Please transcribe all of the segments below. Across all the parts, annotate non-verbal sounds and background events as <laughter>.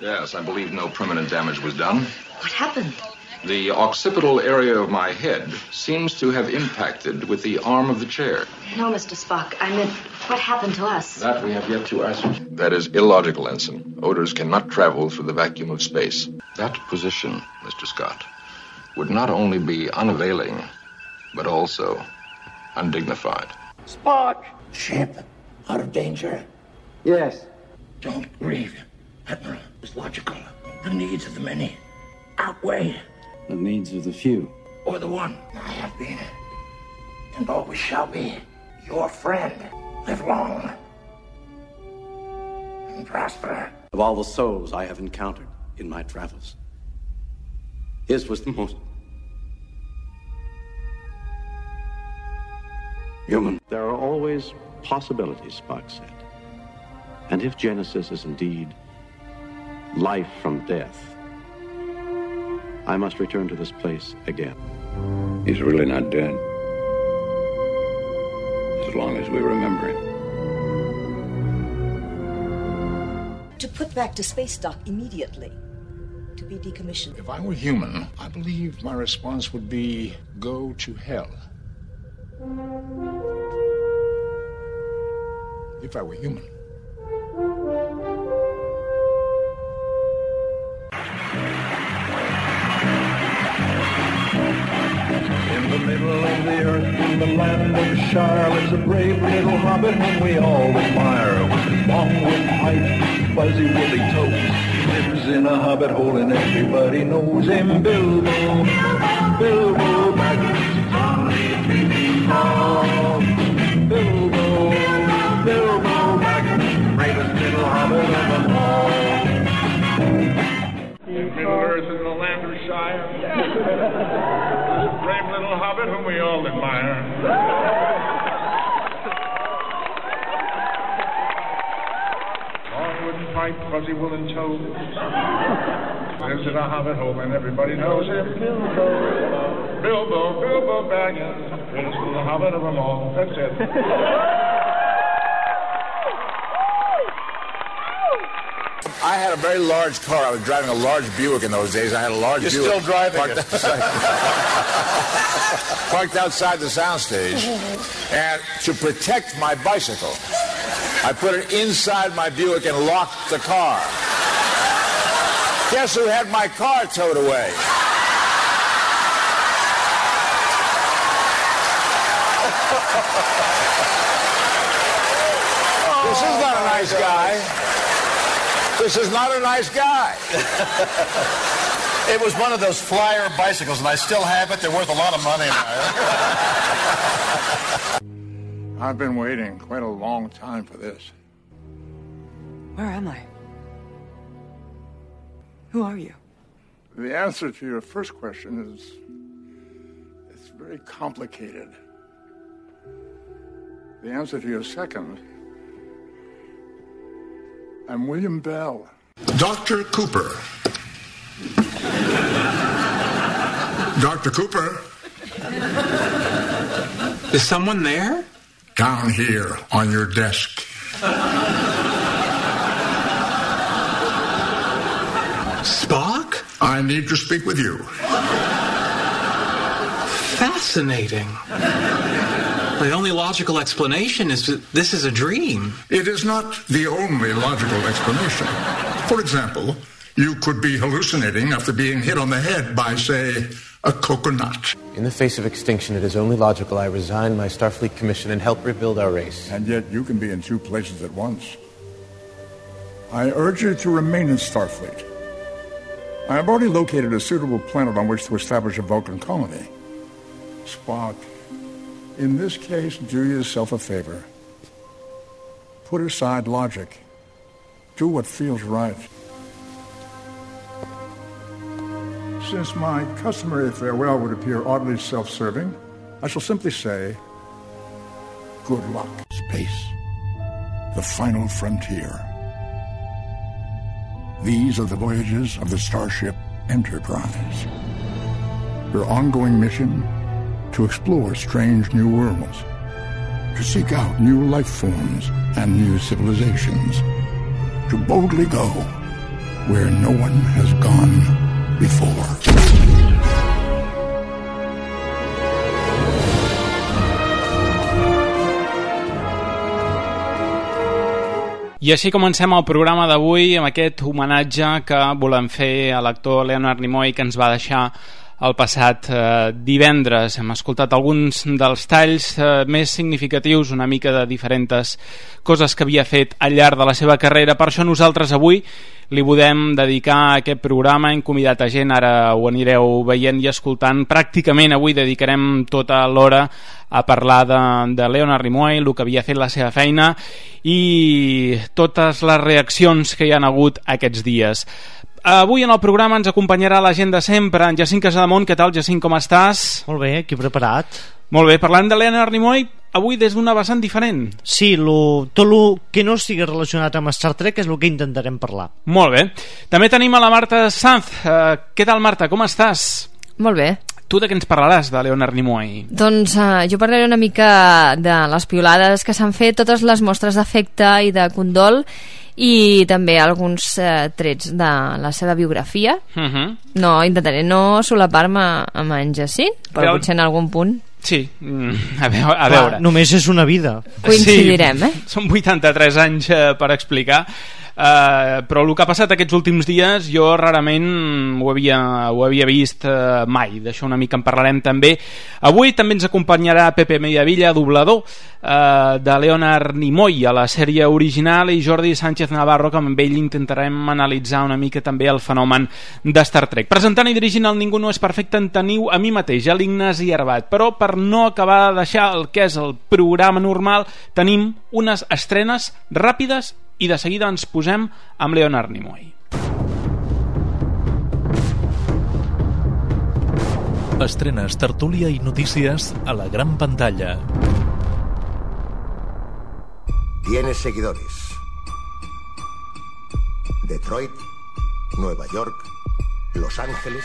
Yes, I believe no permanent damage was done. What happened? The occipital area of my head seems to have impacted with the arm of the chair. No, Mr. Spock. I meant, what happened to us? That we have yet to ascertain. That is illogical, Ensign. Odors cannot travel through the vacuum of space. That position, Mr. Scott, would not only be unavailing, but also undignified. Spock! Ship out of danger? Yes. Don't grieve, Admiral. It's logical. The needs of the many outweigh the needs of the few. Or the one. I have been, and always shall be, your friend. Live long and prosper. Of all the souls I have encountered in my travels, his was the most human. There are always possibilities, Spock said. And if Genesis is indeed life from death, I must return to this place again. He's really not dead. As long as we remember him. To put back to space dock immediately. To be decommissioned. If I were human, I believe my response would be go to hell. If I were human. The land of Shire, lives a brave little hobbit whom we all admire. With long wooden pipe, fuzzy woolly toes, he lives in a hobbit hole and everybody knows him. Bilbo, Bilbo Baggins, only dreaming of Bilbo, Bilbo Baggins, bravest little hobbit of them all. Brave little hobbit whom we all admire. Wooden pipe, fuzzy woolen toes. Lives in a hobbit hole and everybody knows him. Bilbo, Bilbo, Bilbo Baggins. Greatest little hobbit of them all. That's it. I had a very large car. I was driving a large Buick in those days. I had a large You're Buick. still driving parked it. outside, <laughs> parked outside the soundstage. And to protect my bicycle, I put it inside my Buick and locked the car. Guess who had my car towed away? <laughs> This is not a nice oh, guy. This is not a nice guy. It was one of those flyer bicycles, and I still have it. They're worth a lot of money. <laughs> I've been waiting quite a long time for this. Where am I? Who are you? The answer to your first question is it's very complicated. The answer to your second, I'm William Bell. Dr. Cooper. Dr. Cooper. Is someone there? Down here on your desk. Spock? I need to speak with you. Fascinating. The only logical explanation is that this is a dream. It is not the only logical explanation. For example, you could be hallucinating after being hit on the head by, say, a coconut. In the face of extinction, it is only logical I resign my Starfleet commission and help rebuild our race. And yet you can be in two places at once. I urge you to remain in Starfleet. I have already located a suitable planet on which to establish a Vulcan colony. Spock, in this case, do yourself a favor. Put aside logic. Do what feels right. Since my customary farewell would appear oddly self-serving, I shall simply say, good luck. Space. The final frontier. These are the voyages of the Starship Enterprise. Her ongoing mission to explore strange new worlds, to seek out new life forms and new civilizations, to boldly go where no one has gone before. I així comencem el programa d'avui amb aquest homenatge que volem fer a l'actor Leonard Nimoy que ens va deixar el passat eh, divendres. Hem escoltat alguns dels talls eh, més significatius, una mica de diferents coses que havia fet al llarg de la seva carrera. Per això nosaltres avui li podem dedicar a aquest programa, hem convidat a gent, ara ho anireu veient i escoltant. Pràcticament avui dedicarem tota l'hora a parlar de, de Leonard Nimoy, el que havia fet la seva feina i totes les reaccions que hi han hagut aquests dies. Avui en el programa ens acompanyarà la gent de sempre, en Jacint Casademont. Què tal, Jacint, com estàs? Molt bé, aquí preparat. Molt bé, parlant de Leonard Nimoy, avui des d'una vessant diferent. Sí, lo, tot el que no estigui relacionat amb Star Trek és el que intentarem parlar. Molt bé. També tenim a la Marta Sanz. Uh, què tal, Marta? Com estàs? Molt bé. Tu de què ens parlaràs de Leonard Nimoy? Doncs uh, jo parlaré una mica de les piolades que s'han fet, totes les mostres d'afecte i de condol i també alguns uh, trets de la seva biografia. Uh -huh. No, intentaré no solapar-me amb en Jacint, però Real- potser en algun punt Sí, mm, a veure. A Clar, veure. només és una vida. coincidirem, eh? Són 83 anys eh, per explicar Uh, però el que ha passat aquests últims dies jo rarament ho havia, ho havia vist uh, mai, d'això una mica en parlarem també. Avui també ens acompanyarà Pepe Mediavilla, doblador uh, de Leonard Nimoy a la sèrie original i Jordi Sánchez Navarro que amb ell intentarem analitzar una mica també el fenomen de Star Trek. Presentant i dirigint el Ningú no és perfecte en teniu a mi mateix, a l'Ignasi Arbat, però per no acabar de deixar el que és el programa normal tenim unes estrenes ràpides i de seguida ens posem amb Leonard Nimoy. Estrenes, tertúlia i notícies a la gran pantalla. Tienes seguidores. Detroit, Nueva York, Los Ángeles.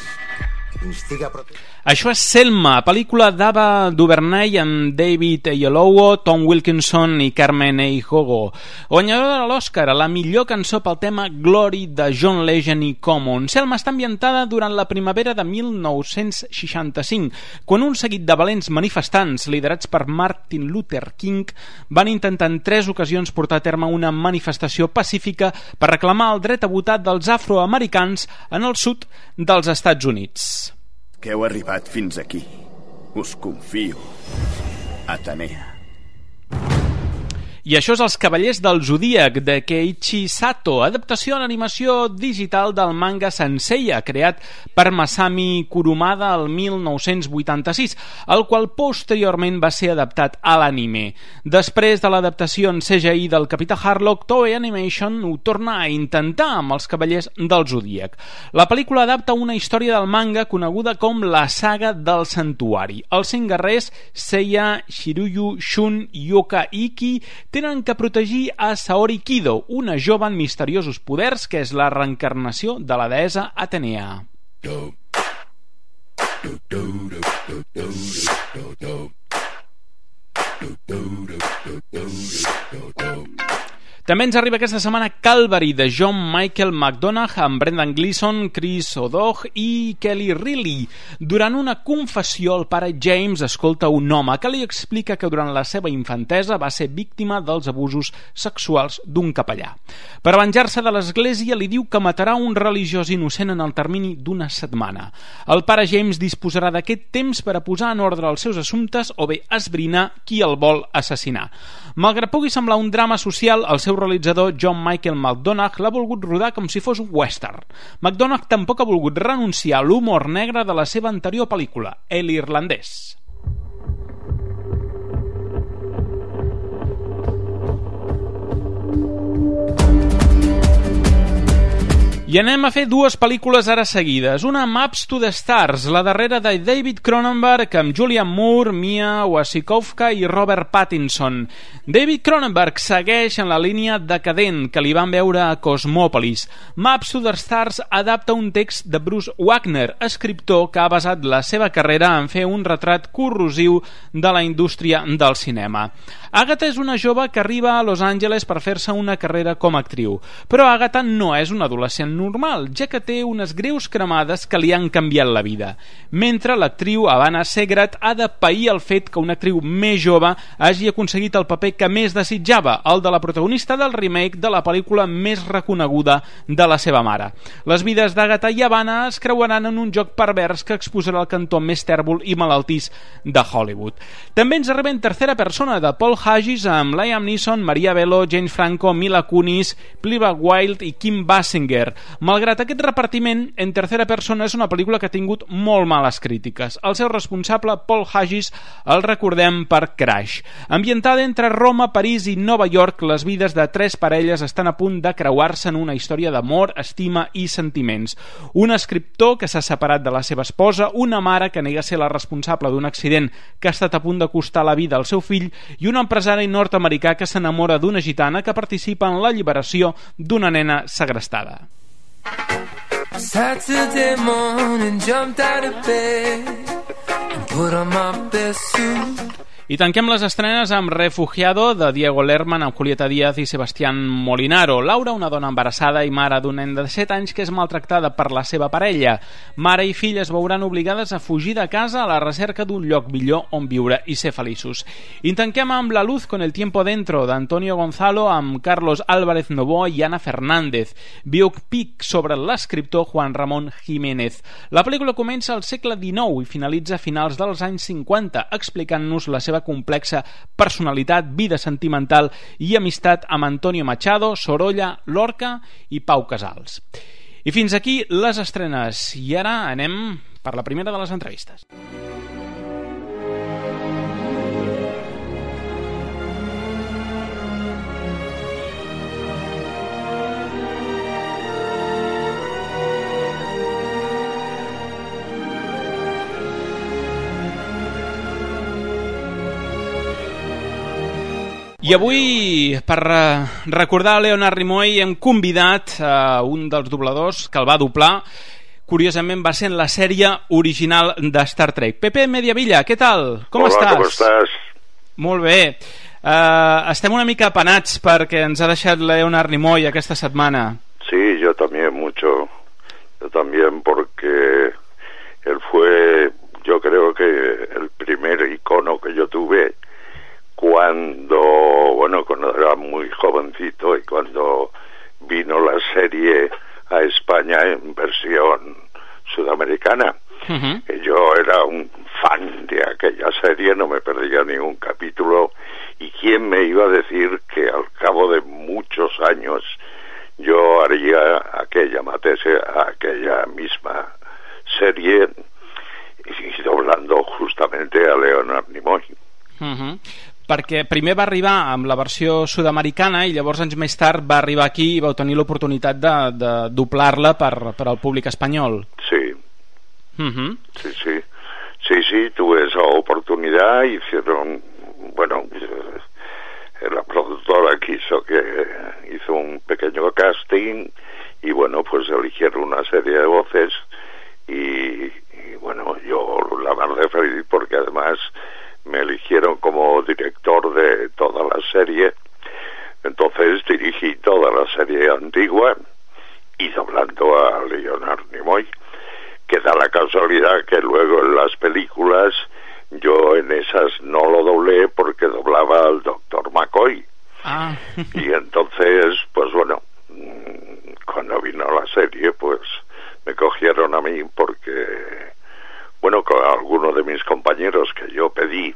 Això és Selma, pel·lícula d'Ava DuVernay amb David Oyelowo, Tom Wilkinson i Carmen Eijogo. Guanyadora de l'Oscar la millor cançó pel tema Glory de John Legend i Common. Selma està ambientada durant la primavera de 1965, quan un seguit de valents manifestants liderats per Martin Luther King van intentar en tres ocasions portar a terme una manifestació pacífica per reclamar el dret a votar dels afroamericans en el sud dels Estats Units. Que heu arribat fins aquí. Us confio. Atenea. I això és Els Cavallers del Zodíac, de Keiichi Sato, adaptació en animació digital del manga Senseiya, creat per Masami Kurumada el 1986, el qual posteriorment va ser adaptat a l'anime. Després de l'adaptació en CGI del Capità Harlock, Toei Animation ho torna a intentar amb Els Cavallers del Zodíac. La pel·lícula adapta una història del manga coneguda com la saga del santuari. Els cinc guerrers, Seiya, Shiruyu, Shun Yoka Iki, tenen que protegir a Saori Kido, una jove amb misteriosos poders que és la reencarnació de la deessa Atenea. També ens arriba aquesta setmana Calvary de John Michael McDonagh amb Brendan Gleeson, Chris O'Dogg i Kelly Riley. Durant una confessió, el pare James escolta un home que li explica que durant la seva infantesa va ser víctima dels abusos sexuals d'un capellà. Per venjar-se de l'església li diu que matarà un religiós innocent en el termini d'una setmana. El pare James disposarà d'aquest temps per a posar en ordre els seus assumptes o bé esbrinar qui el vol assassinar. Malgrat pugui semblar un drama social, el seu realitzador John Michael McDonagh l'ha volgut rodar com si fos un western. McDonagh tampoc ha volgut renunciar a l'humor negre de la seva anterior pel·lícula, El irlandès. I anem a fer dues pel·lícules ara seguides. Una, Maps to the Stars, la darrera de David Cronenberg amb Julian Moore, Mia Wasikowska i Robert Pattinson. David Cronenberg segueix en la línia decadent que li van veure a Cosmòpolis. Maps to the Stars adapta un text de Bruce Wagner, escriptor que ha basat la seva carrera en fer un retrat corrosiu de la indústria del cinema. Agatha és una jove que arriba a Los Angeles per fer-se una carrera com a actriu, però Agatha no és una adolescent normal, ja que té unes greus cremades que li han canviat la vida. Mentre l'actriu Havana Segrat ha de pair el fet que una actriu més jove hagi aconseguit el paper que més desitjava, el de la protagonista del remake de la pel·lícula més reconeguda de la seva mare. Les vides d'Agatha i Havana es creuaran en un joc pervers que exposarà el cantó més tèrbol i malaltís de Hollywood. També ens arriba en tercera persona de Paul Haggis amb Liam Neeson, Maria Bello, James Franco, Mila Kunis, Pliva Wild i Kim Basinger. Malgrat aquest repartiment, en tercera persona és una pel·lícula que ha tingut molt males crítiques. El seu responsable, Paul Haggis, el recordem per Crash. Ambientada entre Roma, París i Nova York, les vides de tres parelles estan a punt de creuar-se en una història d'amor, estima i sentiments. Un escriptor que s'ha separat de la seva esposa, una mare que nega ser la responsable d'un accident que ha estat a punt de costar la vida al seu fill i un empresari nord-americà que s'enamora d'una gitana que participa en l'alliberació d'una nena segrestada. Saturday morning, jumped out of bed and put on my best suit. I tanquem les estrenes amb Refugiado de Diego Lerman amb Julieta Díaz i Sebastián Molinaro. Laura, una dona embarassada i mare d'un nen de 7 anys que és maltractada per la seva parella. Mare i fill es veuran obligades a fugir de casa a la recerca d'un lloc millor on viure i ser feliços. I tanquem amb La luz con el tiempo dentro d'Antonio Gonzalo amb Carlos Álvarez Novoa i Ana Fernández. Biopic sobre l'escriptor Juan Ramón Jiménez. La pel·lícula comença al segle XIX i finalitza a finals dels anys 50 explicant-nos la seva complexa personalitat, vida sentimental i amistat amb Antonio Machado, Sorolla, Lorca i Pau Casals. I fins aquí les estrenes. I ara anem per la primera de les entrevistes. I avui, per eh, recordar Leonard Nimoy, hem convidat a un dels dobladors que el va doblar. Curiosament va ser en la sèrie original de Star Trek. Pepe Mediavilla, què tal? Com Hola, estàs? com estàs? Molt bé. Uh, estem una mica apenats perquè ens ha deixat Leonard Nimoy aquesta setmana. Sí, yo también mucho. Yo también porque él fue, yo creo que el primer icono que yo tuve cuando, bueno, cuando era muy jovencito y cuando vino la serie a España en versión sudamericana. Que yo era un fan de aquella serie, no me perdía ningún capítulo. ¿Y quién me iba a decir que al cabo de muchos años yo haría aquella matese, aquella misma serie y doblando justamente a Leonard Nimoy? Uh -huh. Perquè primer va arribar amb la versió sud-americana i llavors anys més tard va arribar aquí i vau tenir l'oportunitat de, de doblar-la per, per al públic espanyol. Sí, Uh -huh. sí, sí. Sí, sí, tuve esa oportunidad, hicieron, bueno, eh, la productora quiso que hizo un pequeño casting y bueno, pues eligieron una serie de voces y, y bueno, yo la de feliz porque además me eligieron como director de toda la serie. Entonces dirigí toda la serie antigua y doblando a Leonard Nimoy, que da la casualidad que luego en las películas yo en esas no lo doblé porque doblaba al doctor McCoy. Ah. Y entonces, pues bueno, mm, cuando vino la serie, pues me cogieron a mí porque, bueno, con algunos de mis compañeros que yo pedí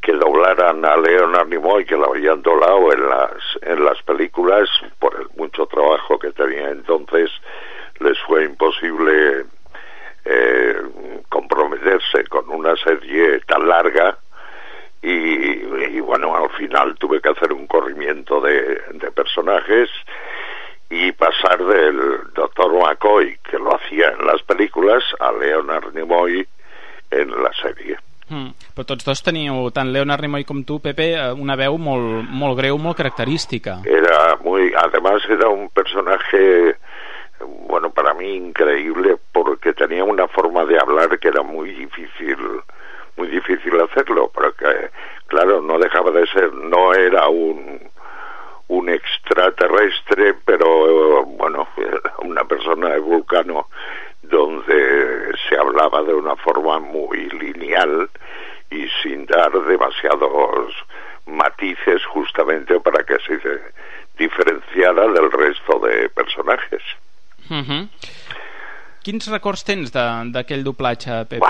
que doblaran a Leonard Nimoy, que lo habían doblado en las, en las películas, por el mucho trabajo que tenía entonces, les fue imposible eh, comprometerse con una serie tan larga y, bueno, al final tuve que hacer un corrimiento de personajes y pasar del, McCoy, que lo hacía en las películas, a Leonard Nimoy en la serie. Mm. Però tots dos teniu, tant Leonard Nimoy com tu, Pepe, eh, una veu molt, molt greu, molt característica. Era muy, además era un personaje, bueno, para mí increíble porque tenía una forma de hablar que era muy difícil, muy difícil hacerlo, porque claro, no dejaba de ser, no era un un extraterrestre, pero bueno, <laughs> una persona de Vulcano donde se hablaba de una forma muy lineal y sin dar demasiados matices justamente para que se diferenciara del resto de personajes. Uh -huh. Quins records tens de- d'aquell doblatge, Pepe?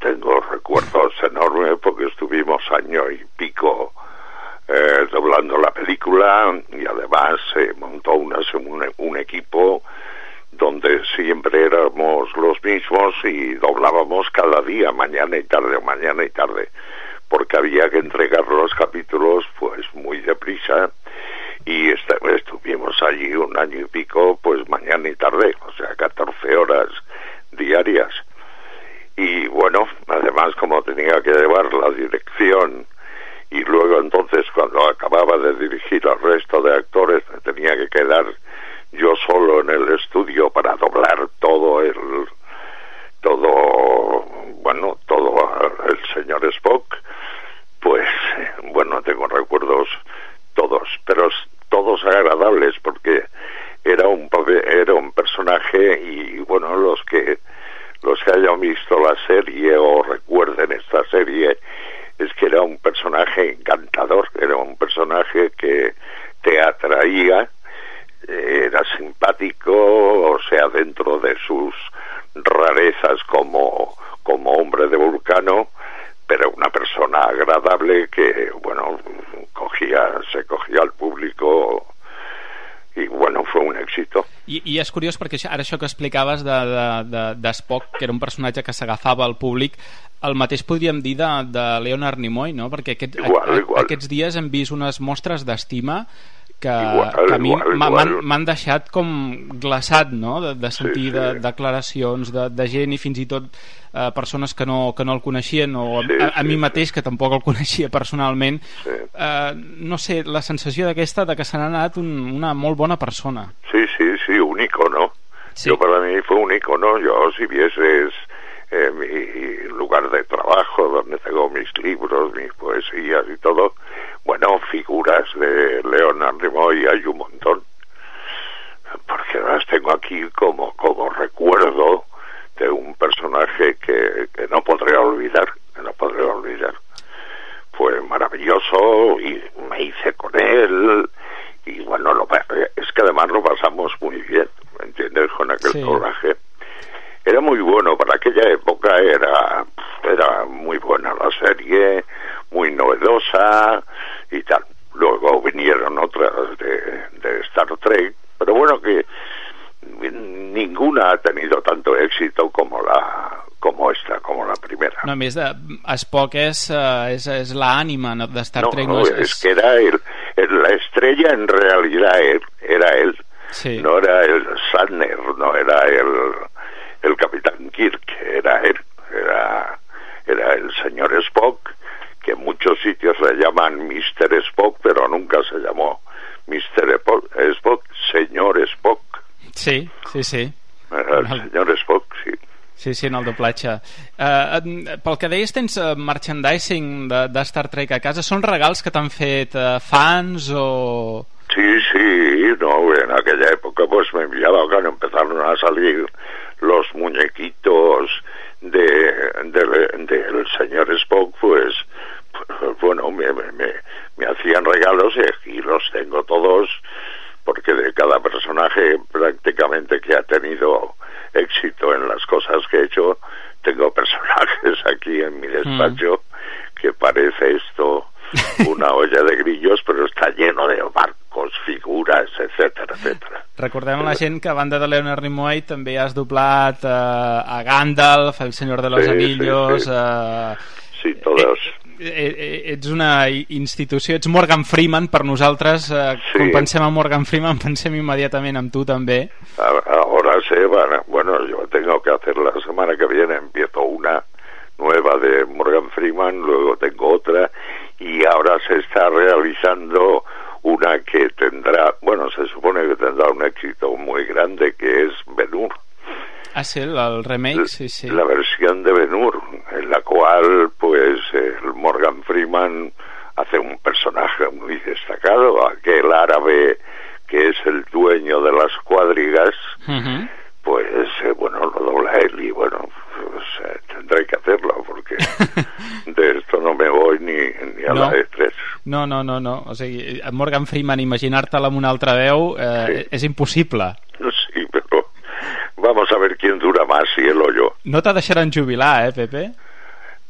Tengo recuerdos enormes porque estuvimos año y pico eh, doblando la película y además se montó una, un, un equipo donde siempre éramos los mismos y doblábamos cada día, mañana y tarde, mañana y tarde, porque había que entregar los capítulos pues muy deprisa y esta- estuvimos allí un año y pico, pues mañana y tarde, o sea, 14 horas diarias. Y bueno, además como tenía que llevar la dirección y luego entonces cuando acababa de dirigir al resto de actores tenía que quedar yo solo en el estudio para doblar todo el todo bueno todo el señor Spock. Pues bueno tengo recuerdos todos pero todos agradables porque era un era un personaje y bueno los que los que hayan visto la serie o recuerden esta serie es que era un personaje encantador, era un personaje que te atraía, era simpático, o sea, dentro de sus rarezas como, como hombre de vulcano, pero una persona agradable que, bueno, cogía, se cogía al público y bueno, fue un éxito. I, I és curiós perquè això, ara això que explicaves de, de, de, de Spock, que era un personatge que s'agafava al públic, el mateix podríem dir de, de Leonard Nimoy, no? Perquè aquest, Igual, a, a, igual. aquests dies hem vist unes mostres d'estima que, Igual, que a mi m'han deixat com glaçat, no?, de, de sentir Sí, sí. De, declaracions de, de gent i fins i tot eh, persones que no, que no el coneixien o a, Sí, a, a sí, mi mateix, que tampoc el coneixia personalment Sí. eh, no sé, la sensació d'aquesta de que se n'ha anat un, una molt bona persona Sí, sí, sí, un icono. Yo para mí fue un icono. Yo, si vieses eh, mi lugar de trabajo, donde tengo mis libros, mis poesías y todo, bueno, figuras de Leonard Nimoy hay un montón. Porque las tengo aquí como, como recuerdo de un personaje que, que no podré olvidar, que no podré olvidar. Fue maravilloso y me hice con él y bueno, lo, es que además lo pasamos muy bien, ¿me entiendes? Con aquel Sí. doblaje. Era muy bueno, para aquella época era, era muy buena la serie, muy novedosa y tal. Luego vinieron otras de, de Star Trek, pero bueno que ninguna ha tenido tanto éxito como la como esta, como la primera. No, a més, de, Spock és, eh, és, és l'ànima no, de Star No, Trek. no, No, es que era él, el- la estrella en realidad él, era él, Sí. no era el Shatner, no era el, el Capitán Kirk, era él, era, era el señor Spock, que en muchos sitios le llaman Mr. Spock, pero nunca se llamó Mr. Spock, señor Spock, Sí, sí, sí. era el señor Spock, sí. Sí, sí, en el doblatge. Uh, pel que deies, tens uh, merchandising de, de Star Trek a casa. Són regals que t'han fet uh, fans o... Sí, sí, no, en aquella época pues me enviaba cuando empezaron a salir los muñequitos de, de- del señor Spock, pues, pues, bueno, me, me, me- me hacían regalos y los tengo todos, porque de cada personaje prácticamente que ha tenido éxito en las cosas que he hecho, tengo personajes aquí en mi despacho que parece esto una olla de grillos, pero está lleno de figuras, etcétera, etcétera. Recordem a la gent que a banda de Leonard Nimoy també has doblat uh, a Gandalf, el Senyor de los Sí, sí, Anillos... sí. eh, Sí, todos. eh, eh, ets una institució, ets Morgan Freeman per nosaltres, eh, Sí. quan pensem en Morgan Freeman <laughs> pensem immediatament en tu també. A- Ahora sé, van- bueno, yo tengo que hacer la semana que viene, empiezo una nueva de Morgan Freeman, luego tengo otra, y ahora se está realizando una que tendrá, bueno, se supone que tendrá un éxito muy grande, que es Ben-Hur. Ah, sí, el, remake, sí, sí. la versión de Ben-Hur, en la cual, pues, el Morgan Freeman hace un personaje muy destacado, aquel árabe que es el dueño de las cuadrigas, pues, eh, bueno, lo dobla él y, bueno, pues, eh, tendré que hacerlo, porque <laughs> de esto no me voy ni, ni a No. la de tres. No, no, no, no. O sigui, Morgan Freeman, imaginar-te-la amb una altra veu eh, és impossible. Sí, pero vamos a ver quién dura más, si él o yo. No te deixaran jubilar, eh, Pepe?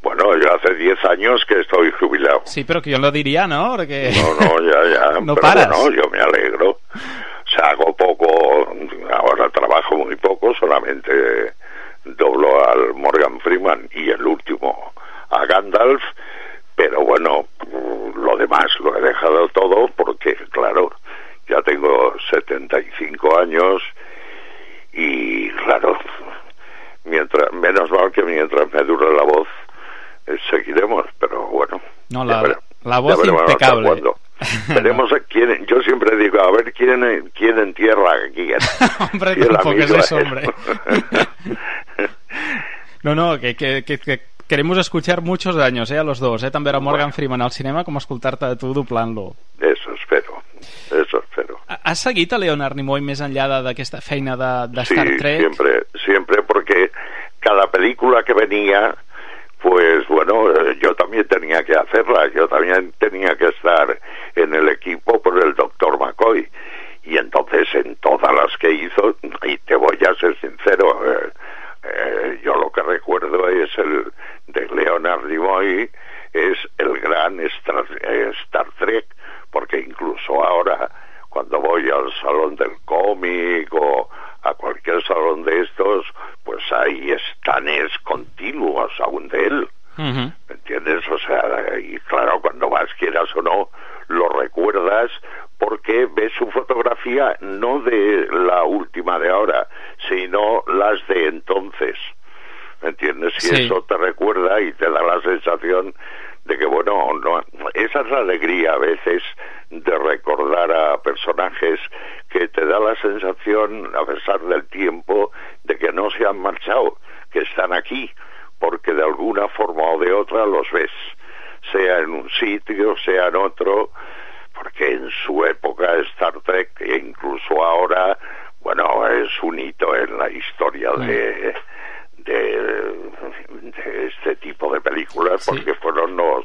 Bueno, yo hace 10 años que estoy jubilado. Sí, però que jo no diria, no? Perquè... No, no, ya, ya. <laughs> No pero paras. bueno, yo me alegro. O sea, hago poco, ahora trabajo muy poco, solamente doblo al Morgan Freeman y el último a Gandalf, pero bueno, lo demás lo he dejado todo porque, claro, ya tengo 75 años y, claro, mientras menos mal que mientras me dure la voz, eh, seguiremos, pero bueno. No, la, la voz impecable. Veremos a quién, yo siempre digo, a ver quién, quién entierra a quién. <laughs> Hombre, el tampoco es eso, hombre. No, no, que, que, que, que queremos escuchar muchos años, eh, a los dos, eh, també era Morgan Freeman al cinema com escoltar-te a tu doblant-lo. Eso espero, eso espero. Has seguit a Leonard Nimoy més enllà d'aquesta feina de, de Sí, Star Trek? siempre, siempre porque cada película que venía, pues bueno, eh, yo también tenía que hacerla, yo también tenía que estar en el equipo por el doctor McCoy. Y entonces en todas las que hizo, y te voy a ser sincero, eh, eh, yo lo que recuerdo es el de Leonard Nimoy, es el gran Star, eh, Star Trek, porque incluso ahora cuando voy al salón del cómic o a cualquier salón de estos, pues hay estanes continuos aún de él. ¿Me entiendes? O sea, y claro, cuando vas, quieras o no, lo recuerdas porque ves su fotografía no de la última de ahora, sino las de entonces. ¿Me entiendes? Y Sí. eso te recuerda y te da la sensación de que, bueno, no, esa es la alegría a veces de recordar a personajes da la sensación, a pesar del tiempo, de que no se han marchado, que están aquí, porque de alguna forma o de otra los ves, sea en un sitio, sea en otro, porque en su época Star Trek, e incluso ahora, bueno, es un hito en la historia de, de, de este tipo de películas, porque fueron los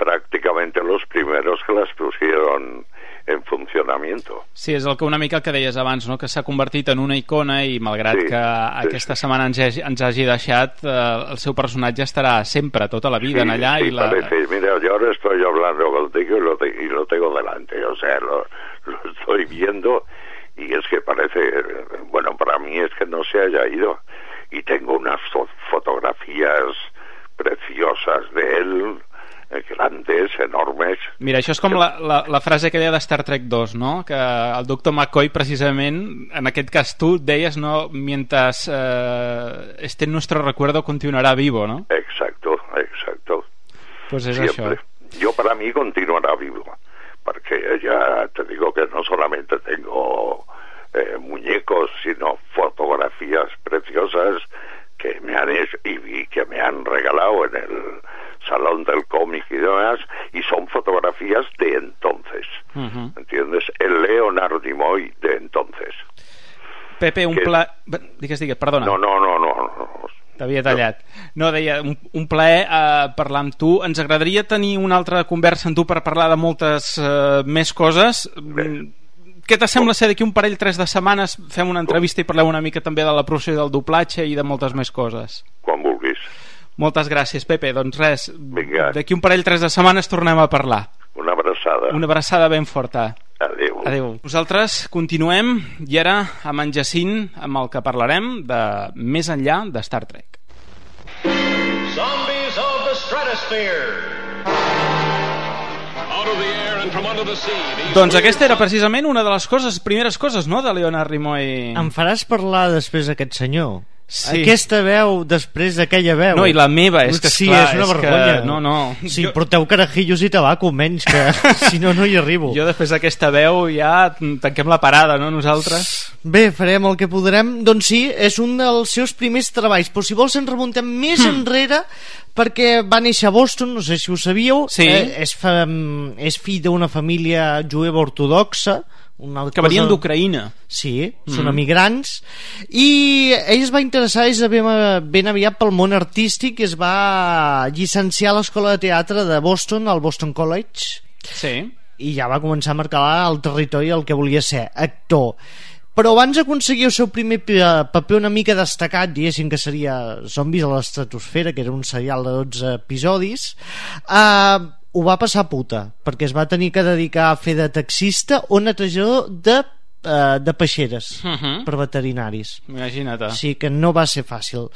prácticamente los primeros que las pusieron en funcionamiento. Sí, és el que una mica el que deies abans, no? que s'ha convertit en una icona i malgrat Sí, que aquesta setmana ens hagi, ens hagi deixat, eh, el seu personatge estarà sempre, tota la vida, en allà. Sí, i la... parece, mira, yo ahora estoy hablando contigo y lo, te- y lo tengo delante, o sea, lo, lo estoy viendo y es que parece, bueno, para mí es que no se haya ido y tengo unas fo- fotografías preciosas de él, grandes, enormes. Mira, això és com la, la, la frase aquella de Star Trek 2, no? Que el doctor McCoy, precisament, en aquest cas tu deies, no? Mientras eh, este nuestro recuerdo continuará vivo, no? Exacto, exacto. Pues és Siempre. això. Yo para mí continuará vivo, porque ya te digo que no solamente tengo eh, muñecos, sino fotografías preciosas que me han hecho y que me han regalado en el salón del cómic y demás, y son fotografías de entonces, Uh ¿entiendes? El Leonard Nimoy de entonces. Pepe, un Que- pla... Digues, digues, perdona. No, no, no, no, no. T'havia tallat. No, deia, un, un plaer eh, parlar amb tu. Ens agradaria tenir una altra conversa amb tu per parlar de moltes eh, més coses. Mm, Què t'assembla ser d'aquí un parell, tres de setmanes fem una entrevista i parleu una mica també de la procés del doblatge i de moltes més coses? Quan vulguis. Moltes gràcies, Pepe. Doncs res, d'aquí un parell, tres de setmanes tornem a parlar. Una abraçada. Una abraçada ben forta. Adéu. Adéu. Nosaltres continuem i ara amb en Jacint amb el que parlarem de més enllà de Star Trek. Zombies of the Stratosphere. Doncs aquesta era precisament una de les coses, primeres coses, no?, de Leonard Nimoy. Em faràs parlar després d'aquest senyor? Sí. Aquesta veu després d'aquella veu. No, i la meva, és que sí, esclar, és una és que- vergonya. no, no. Sí, Jo- porteu carajillos i tabaco, menys, que <laughs> si no, no hi arribo. Jo després d'aquesta veu ja tanquem la parada, no, nosaltres? Bé, farem el que podrem. Doncs sí, és un dels seus primers treballs, però si vols ens remuntem més Hmm. enrere perquè va néixer a Boston, no sé si ho sabíeu, Sí. eh, és, fa, és fill d'una família jueva ortodoxa, una Que venien d'Ucraïna. Sí, són Mm. emigrants i ell es va interessar és ben, ben aviat pel món artístic i es va llicenciar a l'escola de teatre de Boston, al Boston College Sí. i ja va començar a marcar el territori el que volia ser, actor però abans d'aconseguir el seu primer pa- paper una mica destacat, diguéssim que seria Zombis a l'estratosfera, que era un serial de 12 episodis, eh, ho va passar puta, perquè es va tenir que dedicar a fer de taxista o netejador de, eh, de peixeres Mhm. per veterinaris. Imagina't. Sí, que no va ser fàcil.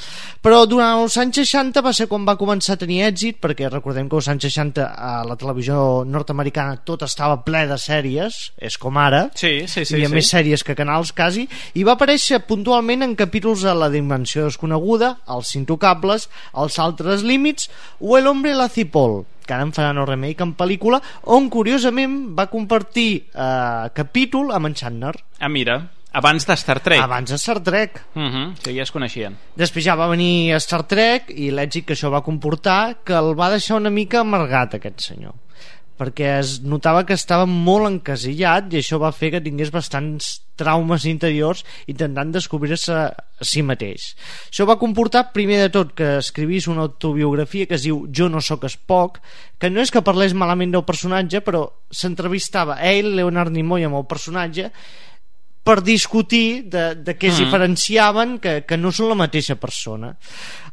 Però durant els anys 60 va ser quan va començar a tenir èxit, perquè recordem que als anys 60 a la televisió nord-americana tot estava ple de sèries, és com ara, Sí, sí, sí. hi havia sí. més sèries que canals quasi, i va aparèixer puntualment en capítols a La dimensió desconeguda, Els intocables, Els altres límits o El hombre la cipol, que ara en faran el remake en pel·lícula, on curiosament va compartir eh, capítol amb en Shatner. Ah, mira, abans de Star Trek. Abans de Star Trek. Uh -huh, sí, ja es coneixien. Després ja va venir Star Trek i l'èxit que això va comportar que el va deixar una mica amargat aquest senyor perquè es notava que estava molt encasillat i això va fer que tingués bastants traumes interiors intentant descobrir-se a si mateix. Això va comportar, primer de tot, que escrivís una autobiografia que es diu Jo no sóc Spock, que no és que parlés malament del personatge, però s'entrevistava ell, Leonard Nimoy, amb el personatge, per discutir de, de què es Mm. diferenciaven que, que no són la mateixa persona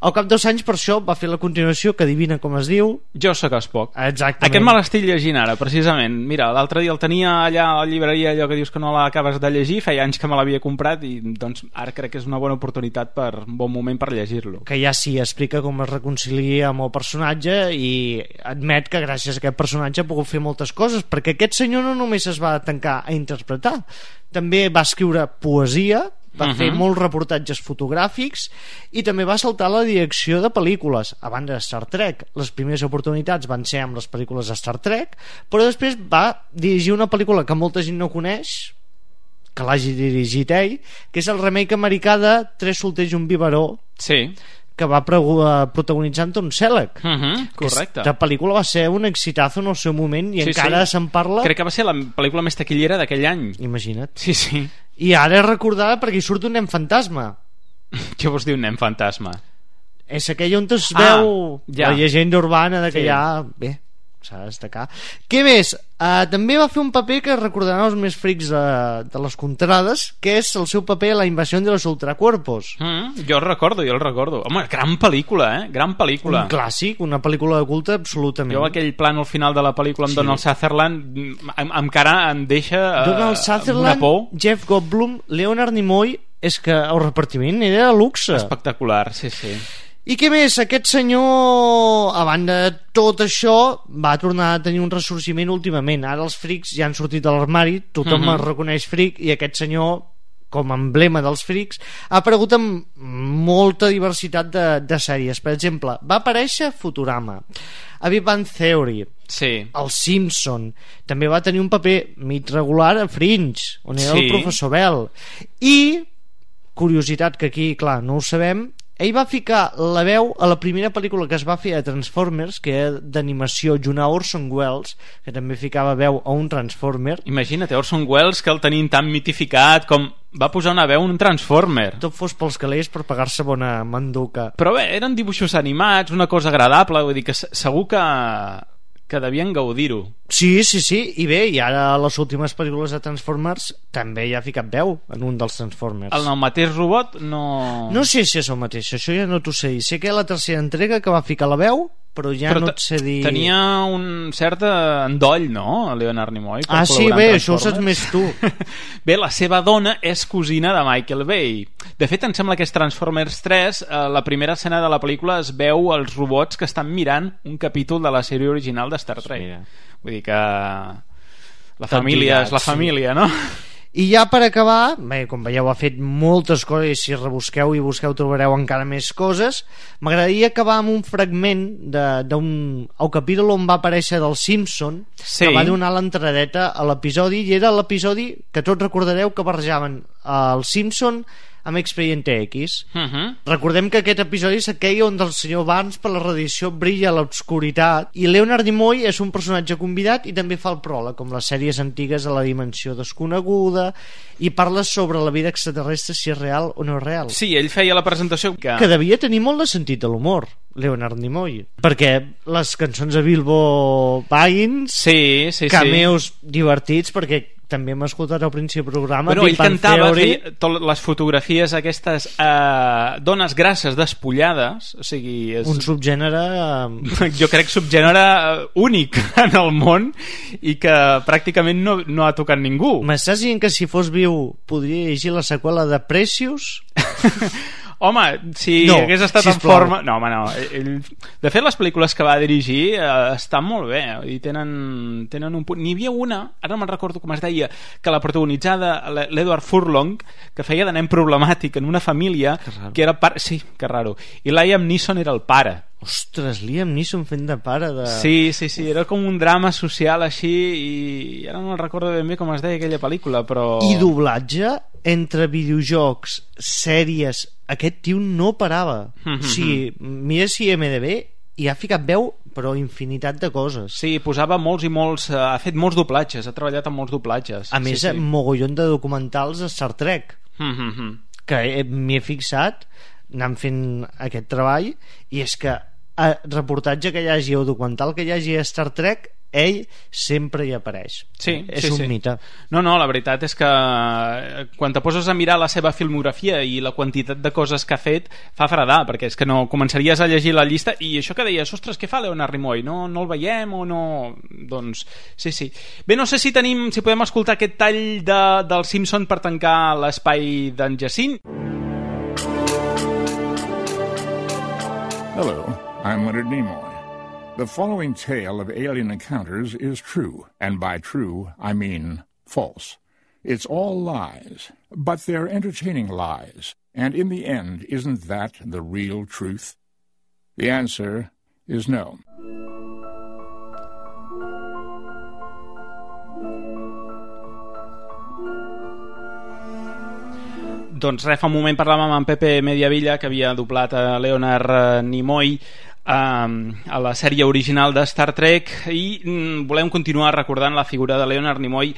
al cap dos anys per això va fer la continuació que adivina com es diu Jo sóc Spock. exactament Aquest me l'estic llegint ara, precisament. Mira, l'altre dia el tenia allà a la llibreria, allò que dius que no l'acabes de llegir, feia anys que me l'havia comprat i doncs ara crec que és una bona oportunitat per un bon moment per llegir-lo. que ja sí explica com es reconcilia amb el personatge i admet que gràcies a aquest personatge ha pogut fer moltes coses perquè aquest senyor no només es va tancar a interpretar també va escriure poesia va Mhm. fer molts reportatges fotogràfics i també va saltar la direcció de pel·lícules a banda de Star Trek les primeres oportunitats van ser amb les pel·lícules de Star Trek però després va dirigir una pel·lícula que molta gent no coneix que l'hagi dirigit ell que és el remake americà de Tres solters i un biberó Sí. Que va eh, protagonitzar en Tom Selleck Uh -huh, correcte. aquesta pel·lícula va ser un exitazo en el seu moment i Sí, encara sí. se'n parla Crec que va ser la pel·lícula més taquillera d'aquell any. imagina't Sí, sí. i ara és recordada perquè hi surt un nen fantasma <laughs> Què vols dir un nen fantasma? és aquell on es Ah, veu ja. la llegenda urbana de que Sí. ja bé, s'ha de destacar què més? Uh, també va fer un paper que recordaran els més frics de, de les contrades que és el seu paper a la invasió de los ultracuerpos Mm, jo el recordo, jo el recordo. Home, gran pel·lícula, eh? Gran pel·lícula. un clàssic, una pel·lícula de culte absolutament Jo aquell plan al final de la pel·lícula amb Sí. Donald Sutherland mm, em- encara em deixa eh, Donald una Sutherland, por Jeff Goldblum, Leonard Nimoy és que el repartiment era luxe espectacular, sí, sí. I què més? Aquest senyor, a banda de tot això, va tornar a tenir un ressorgiment últimament. Ara els frics ja han sortit de l'armari, tothom Mhm. es reconeix fric, i aquest senyor, com a emblema dels frics, ha aparegut amb molta diversitat de, de sèries. Per exemple, va aparèixer Futurama, a Big Bang Theory, Sí. el Simpson també va tenir un paper mig regular a Fringe on era Sí. el professor Bell i curiositat que aquí clar no ho sabem ell va ficar la veu a la primera pel·lícula que es va fer a Transformers que era d'animació junt a Orson Welles que també ficava veu a un Transformer Imagina't, Orson Welles, que el tenim tan mitificat com va posar una veu un Transformer. tot fos pels calés per pagar-se bona manduca Però bé, eren dibuixos animats, una cosa agradable, vull dir que se- segur que, que devien gaudir-ho. Sí, sí, sí, i bé, i ara a les últimes pel·lícules de Transformers també hi ha ficat veu en un dels Transformers. El, el mateix robot no... No sé si és el mateix, això ja no t'ho sé. Sé que la tercera entrega que va ficar la veu però ja Però no et sé dir... Tenia un cert eh, endoll, no?, Leonard Nimoy. per Ah, sí, bé, això ho saps més tu. <laughs> Bé, la seva dona és cosina de Michael Bay. De fet, em sembla que és Transformers 3. Eh, la primera escena de la pel·lícula es veu els robots que estan mirant un capítol de la sèrie original de Star Trek. Vull dir que... La família és la sí. família, no? I ja per acabar, bé, com veieu ha fet moltes coses i si rebusqueu i busqueu trobareu encara més coses m'agradaria acabar amb un fragment de- d'un el capítol on va aparèixer del Simpson Sí. que va donar l'entradeta a l'episodi i era l'episodi que tots recordareu que barrejaven el Simpson amb Expediente X Uh -huh. Recordem que aquest episodi s'aqueia on el senyor Barnes per la radiació brilla a l'obscuritat i Leonard Nimoy és un personatge convidat i també fa el pròleg, com les sèries antigues a la dimensió desconeguda i parla sobre la vida extraterrestre si és real o no és real. Sí, ell feia la presentació que... Que devia tenir molt de sentit de l'humor, Leonard Nimoy. Perquè les cançons de Bilbo Baggins, sí, sí, sí. cameos divertits, perquè també hem escoltat al principi del programa Big ell cantava, Theory. feia tot, les fotografies aquestes eh, dones grasses despullades, o sigui... És, un subgènere eh, <laughs> jo crec subgènere eh, únic <laughs> en el món i que pràcticament no, no ha tocat ningú. M'estàs dient que si fos viu podria llegir la seqüela de Precious? <laughs> Home, si No, hagués estat en sisplau. forma... No, home, no. Ell... De fet, les pel·lícules que va dirigir eh, estan molt bé i tenen, tenen un punt... N'hi havia una, ara no me'n recordo com es deia, que la protagonitzada l'E- l'Edward Furlong, que feia de nen problemàtic en una família que era pare... Sí, que raro. I Liam Neeson era el pare. Ostres, Liam Neeson fent de pare de... Sí, sí, sí, era com un drama social així i ara no recordo ben bé com es deia aquella pel·lícula, però... I doblatge entre videojocs, sèries... Aquest tio no parava. Mhm. O sigui, mira si MDB i ha ficat veu, però infinitat de coses. Sí, posava molts i molts... eh, ha fet molts doblatges, ha treballat amb molts doblatges. A més, sí, sí, mogollon de documentals de Star Trek. Mm -hmm. que he- m'hi he fixat anant fent aquest treball i és que a reportatge que hi hagi o documental que hi hagi a Star Trek ell sempre hi apareix Sí, és sí, un sí. mite No, no, la veritat és que eh, quan te poses a mirar la seva filmografia i la quantitat de coses que ha fet fa fredar, perquè és que no començaries a llegir la llista i això que deies, ostres, què fa Leonard Nimoy? No, no el veiem o no... Doncs, sí, sí. Bé, no sé si tenim, si podem escoltar aquest tall de, del Simpson per tancar l'espai d'en Jacint. Hello, I'm Leonard Nimoy. The following tale of alien encounters is true, and by true, I mean false. It's all lies, but they're entertaining lies. And in the end, isn't that the real truth? The answer is no. Doncs res, fa un moment parlàvem amb Pepe Mediavilla, que havia doblat a Leonard eh, Nimoy a la sèrie original de Star Trek i mm, volem continuar recordant la figura de Leonard Nimoy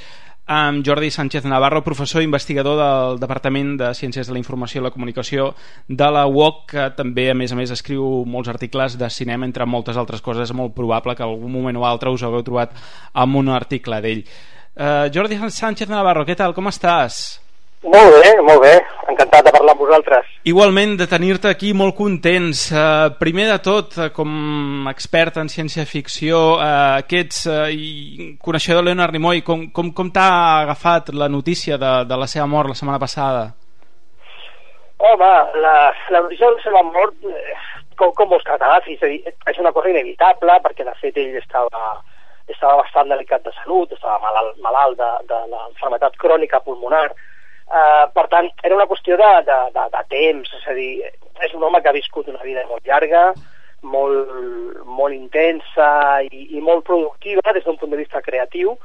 amb Jordi Sánchez Navarro, professor i investigador del Departament de Ciències de la Informació i la Comunicació de la UOC, que també, a més a més, escriu molts articles de cinema, entre moltes altres coses. És molt probable que algun moment o altre us hagueu trobat amb un article d'ell. Uh, Jordi Sánchez Navarro, què tal? Com estàs? Molt bé, molt bé. Encantat de parlar amb vosaltres. Igualment, de tenir-te aquí molt contents. Uh, primer de tot, uh, com expert en ciència-ficció, uh, aquests uh, i coneixedor de Leonard Nimoy, com, com, com t'ha agafat la notícia de, de la seva mort la setmana passada? Home, la, la notícia de la seva mort, eh, com, com vols que t'agafi? És dir, és una cosa inevitable, perquè de fet ell estava, estava bastant delicat de salut, estava malalt, malalt de, de l'enfermetat crònica pulmonar, Uh, per tant, era una qüestió de, de, de, de temps, és a dir, és un home que ha viscut una vida molt llarga, molt, molt intensa i, i molt productiva des d'un punt de vista creatiu.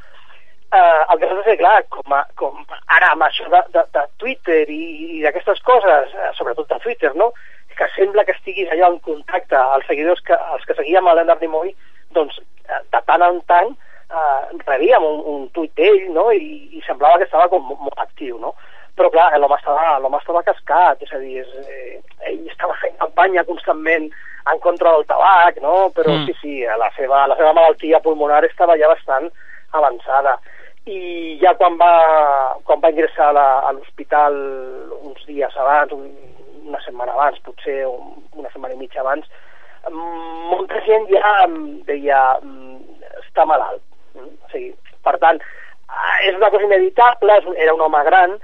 Uh, el que passa és que, clar, com, a, com ara amb això de, de, de Twitter i, i d'aquestes coses, uh, sobretot de Twitter, no?, que sembla que estiguis allà en contacte als seguidors que, els que seguíem a Leonard Nimoy, doncs eh, de tant en tant uh, rebíem un, un tuit d'ell, no?, I, i semblava que estava com molt, molt actiu, no? Però clar, l'home estava, estava cascat, és a dir, és, eh, ell estava fent campanya constantment en contra del tabac, no? però Mm. sí, sí, la seva, la seva malaltia pulmonar estava ja bastant avançada. I ja quan va, quan va ingressar a la- a l'hospital uns dies abans, un, una setmana abans, potser un, una setmana i mitja abans, mm, molta gent ja deia mm, està malalt. Mm, O sigui, per tant, ah, és una cosa inevitable, era un home gran,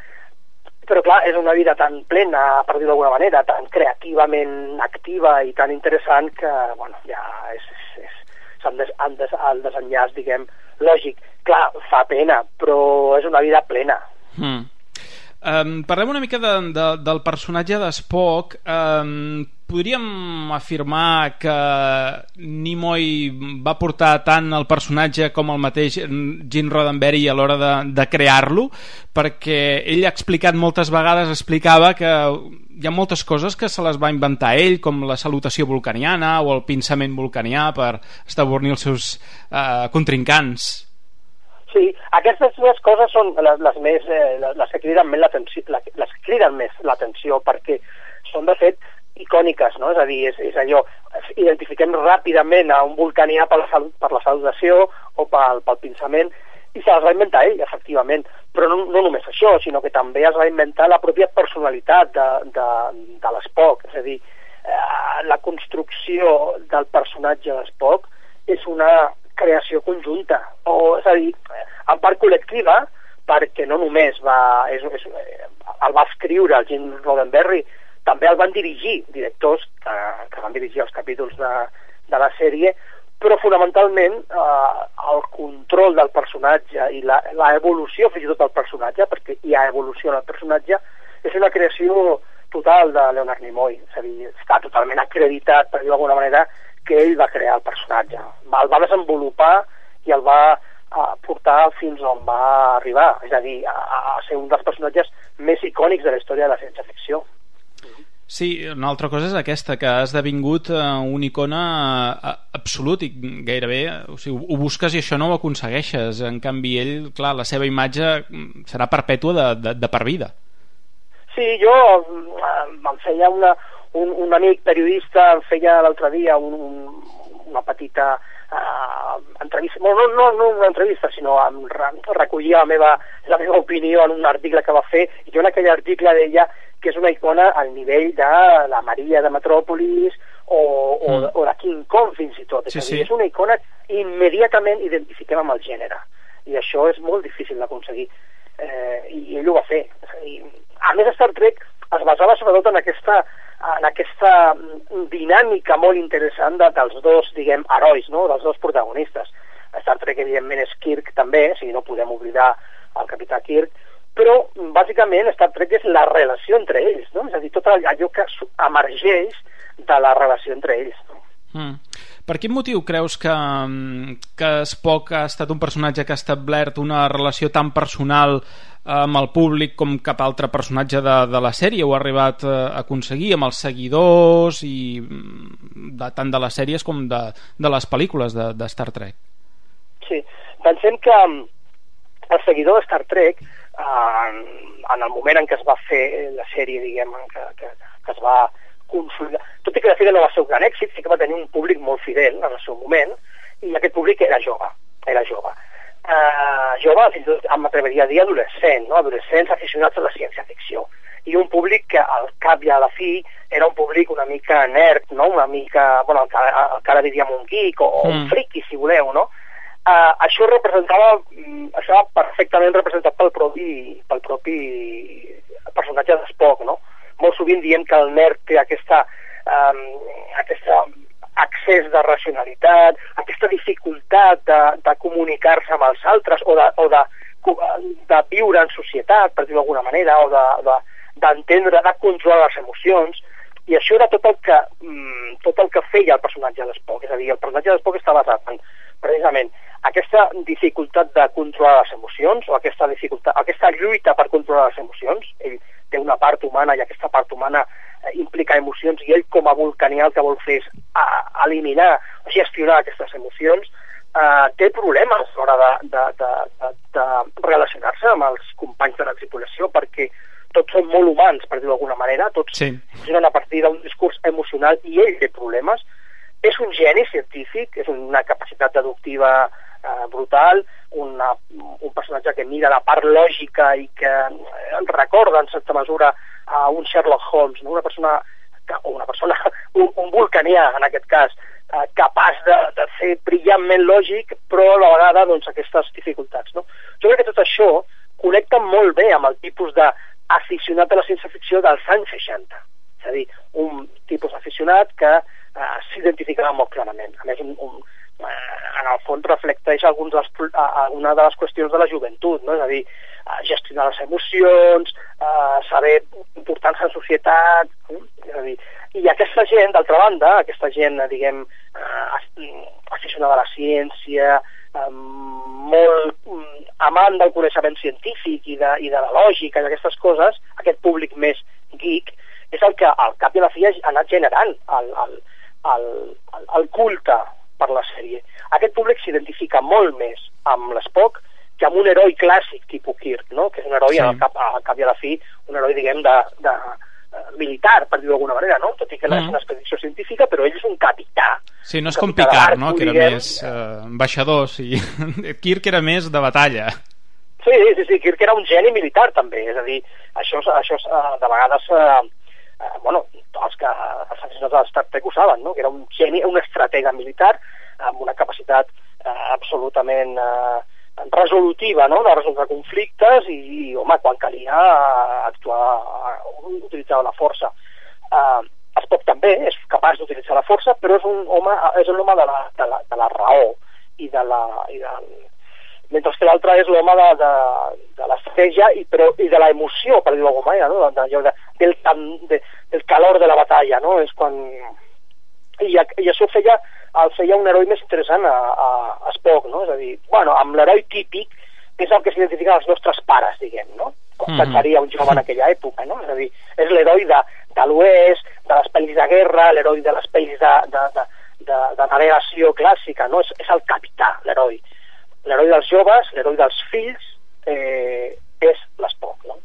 però clar, és una vida tan plena, per dir-ho d'alguna manera, tan creativament activa i tan interessant que, bueno, ja és, és, és el, des, el, des, el desenllaç, diguem, lògic. Clar, fa pena, però és una vida plena. Mm. Um, parlem una mica de, de, del personatge de Spock. Um, podríem afirmar que Nimoy va portar tant el personatge com el mateix Gene Roddenberry a l'hora de, de crear-lo, perquè ell ha explicat moltes vegades, explicava que hi ha moltes coses que se les va inventar ell, com la salutació vulcaniana o el pinçament vulcanià per estabornir els seus uh, contrincants. Sí, aquestes dues coses són les, les més, eh, les, les que criden més l'atenció perquè són de fet icòniques, no? És a dir, és, és allò, identifiquem ràpidament a un vulcanià per la, salut, per la salutació o pel, pel pinçament i se les va inventar ell, efectivament. Però no, no només això, sinó que també es va inventar la pròpia personalitat de, de, de l'Spock. És a dir, eh, la construcció del personatge d'Spock és una creació conjunta, o és a dir, en part col·lectiva, perquè no només va, és, és, el va escriure el Jim Roddenberry, també el van dirigir directors que, que van dirigir els capítols de, de la sèrie, però fonamentalment eh, el control del personatge i la, la evolució fins i tot del personatge, perquè hi ha evolució en el personatge, és una creació total de Leonard Nimoy, és a dir, està totalment acreditat, per dir d'alguna manera, que ell va crear el personatge, el va desenvolupar i el va a portar fins on va arribar, és a dir, a, a ser un dels personatges més icònics de la història de la ciència-ficció. Sí, una altra cosa és aquesta, que ha esdevingut eh, una icona eh, absolut i gairebé, o sigui, ho busques i això no ho aconsegueixes. En canvi, ell, clar, la seva imatge mm, serà perpètua de, de, de per vida. Sí, jo mm, em feia una, un, un amic periodista, em feia l'altre dia un, un, una petita uh, entrevista, bueno, no, no, no una entrevista, sinó em re, recollia la meva, la meva opinió en un article que va fer, i jo en aquell article deia que és una icona al nivell de la Maria de Metròpolis o, o, Mm. o de King Kong fins i tot. És, Sí, dir, sí. és una icona que immediatament identifiquem amb el gènere. I això és molt difícil d'aconseguir. Eh, I ell ho va fer. És a, dir, a més, Star Trek es basava sobretot en aquesta, en aquesta mm, dinàmica molt interessant de, dels dos, diguem, herois, no? dels dos protagonistes. Star Trek, evidentment, és Kirk també, o sigui, no podem oblidar el capità Kirk, però bàsicament Star Trek és la relació entre ells, no? és a dir, tot allò que emergeix de la relació entre ells. No? Mm. Per quin motiu creus que, mm, que Spock ha estat un personatge que ha establert una relació tan personal eh, amb el públic com cap altre personatge de, de la sèrie? Ho ha arribat eh, a aconseguir amb els seguidors i mm, de, tant de les sèries com de, de les pel·lícules de, de Star Trek. Sí, pensem que mm, el seguidor de Star Trek, eh, en el moment en què es va fer la sèrie, diguem, en que, que, que es va consolidar, tot i que de fet no va ser un gran èxit, sí que va tenir un públic molt fidel en el seu moment, i aquest públic era jove, era jove. Uh, jove, fins i tot m'atreviria a dir adolescent, no? adolescents aficionats a la ciència-ficció i un públic que al cap i a la fi era un públic una mica nerd, no? una mica, bueno, el que, el que ara diríem un geek o, o un Mm. friki, si voleu, no? Uh, això representava, mm, això perfectament representat pel propi, pel propi personatge d'Spock, no? Molt sovint diem que el nerd té aquesta, um, aquesta accés de racionalitat, aquesta dificultat de, de comunicar-se amb els altres o de, o de, de viure en societat, per dir-ho d'alguna manera, o de, de, d'entendre, de controlar les emocions, i això era tot el que, mm, tot el que feia el personatge d'Spock, és a dir, el personatge d'Spock està basat en, precisament, aquesta dificultat de controlar les emocions, o aquesta, dificultat, aquesta lluita per controlar les emocions, ell té una part humana i aquesta part humana eh, implica emocions, i ell com a vulcanià el que vol fer és a, eliminar o gestionar aquestes emocions, eh, té problemes a l'hora de, de, de, de, de relacionar-se amb els companys de la tripulació, perquè tots són molt humans, per dir-ho d'alguna manera, tots sí. funcionen a partir d'un discurs emocional i ell té problemes. És un geni científic, és una capacitat deductiva eh, brutal, una, un personatge que mira la part lògica i que eh, recorda en certa mesura a un Sherlock Holmes, no? una persona que, o una persona, <laughs> un, un vulcanià en aquest cas, eh, capaç de, de ser brillantment lògic, però a la vegada doncs, aquestes dificultats. No? Jo crec que tot això connecta molt bé amb el tipus d'aficionat a la ciència-ficció dels anys 60. És a dir, un tipus aficionat que eh, s'identificava molt clarament. A més, un, un, eh, en el fons reflecteix alguns dels, una de les qüestions de la joventut, no? és a dir, eh, gestionar les emocions, eh, saber importància en societat, és a dir, i aquesta gent, d'altra banda, aquesta gent, eh, diguem, eh, aficionada a la ciència, eh, molt mm, amant del coneixement científic i de, i de la lògica i d'aquestes coses, aquest públic més geek, és el que al cap i a la fi ha anat generant el, el, el, el culte per la sèrie. Aquest públic s'identifica molt més amb l'Spock que amb un heroi clàssic tipus Kirk, no? que és un heroi sí. al, cap, al cap i a la fi, un heroi, diguem, de, de, de militar, per dir-ho d'alguna manera, no? tot i que no és Mm. una expedició científica, però ell és un capità. Sí, no és com Picard, no? que era diguem. més eh, ambaixador, sí. <laughs> Kirk era més de batalla. Sí, sí, sí, Kirk era un geni militar també, és a dir, això, això eh, de vegades, eh, eh, bueno, els que els aficionats a Star Trek ho saben, no? que era un geni, un estratega militar amb una capacitat eh, absolutament eh, resolutiva, no?, de resoldre conflictes i, i home, quan calia eh, actuar, eh, utilitzar la força. Eh, Spock també és capaç d'utilitzar la força, però és un home, és un home de la, de la, de la raó i de la, i del, mentre que l'altre és l'home de, de, de l'estratègia i, però, i de l'emoció, per dir-ho d'alguna manera, no? de, de, del, de, del calor de la batalla, no? És quan... I, i això feia, el feia un heroi més interessant a, a, a Spock, no? És a dir, bueno, amb l'heroi típic, que és el que s'identifiquen els nostres pares, diguem, no? Com Mhm. pensaria un jove en aquella època, no? És a dir, és l'heroi de, de l'oest, de les pel·lis de guerra, l'heroi de les pel·lis de, de, de, de, de navegació clàssica, no? És, és el capità, l'heroi. L'heroi dels joves, l'heroi dels fills, eh, és l'Spock, no?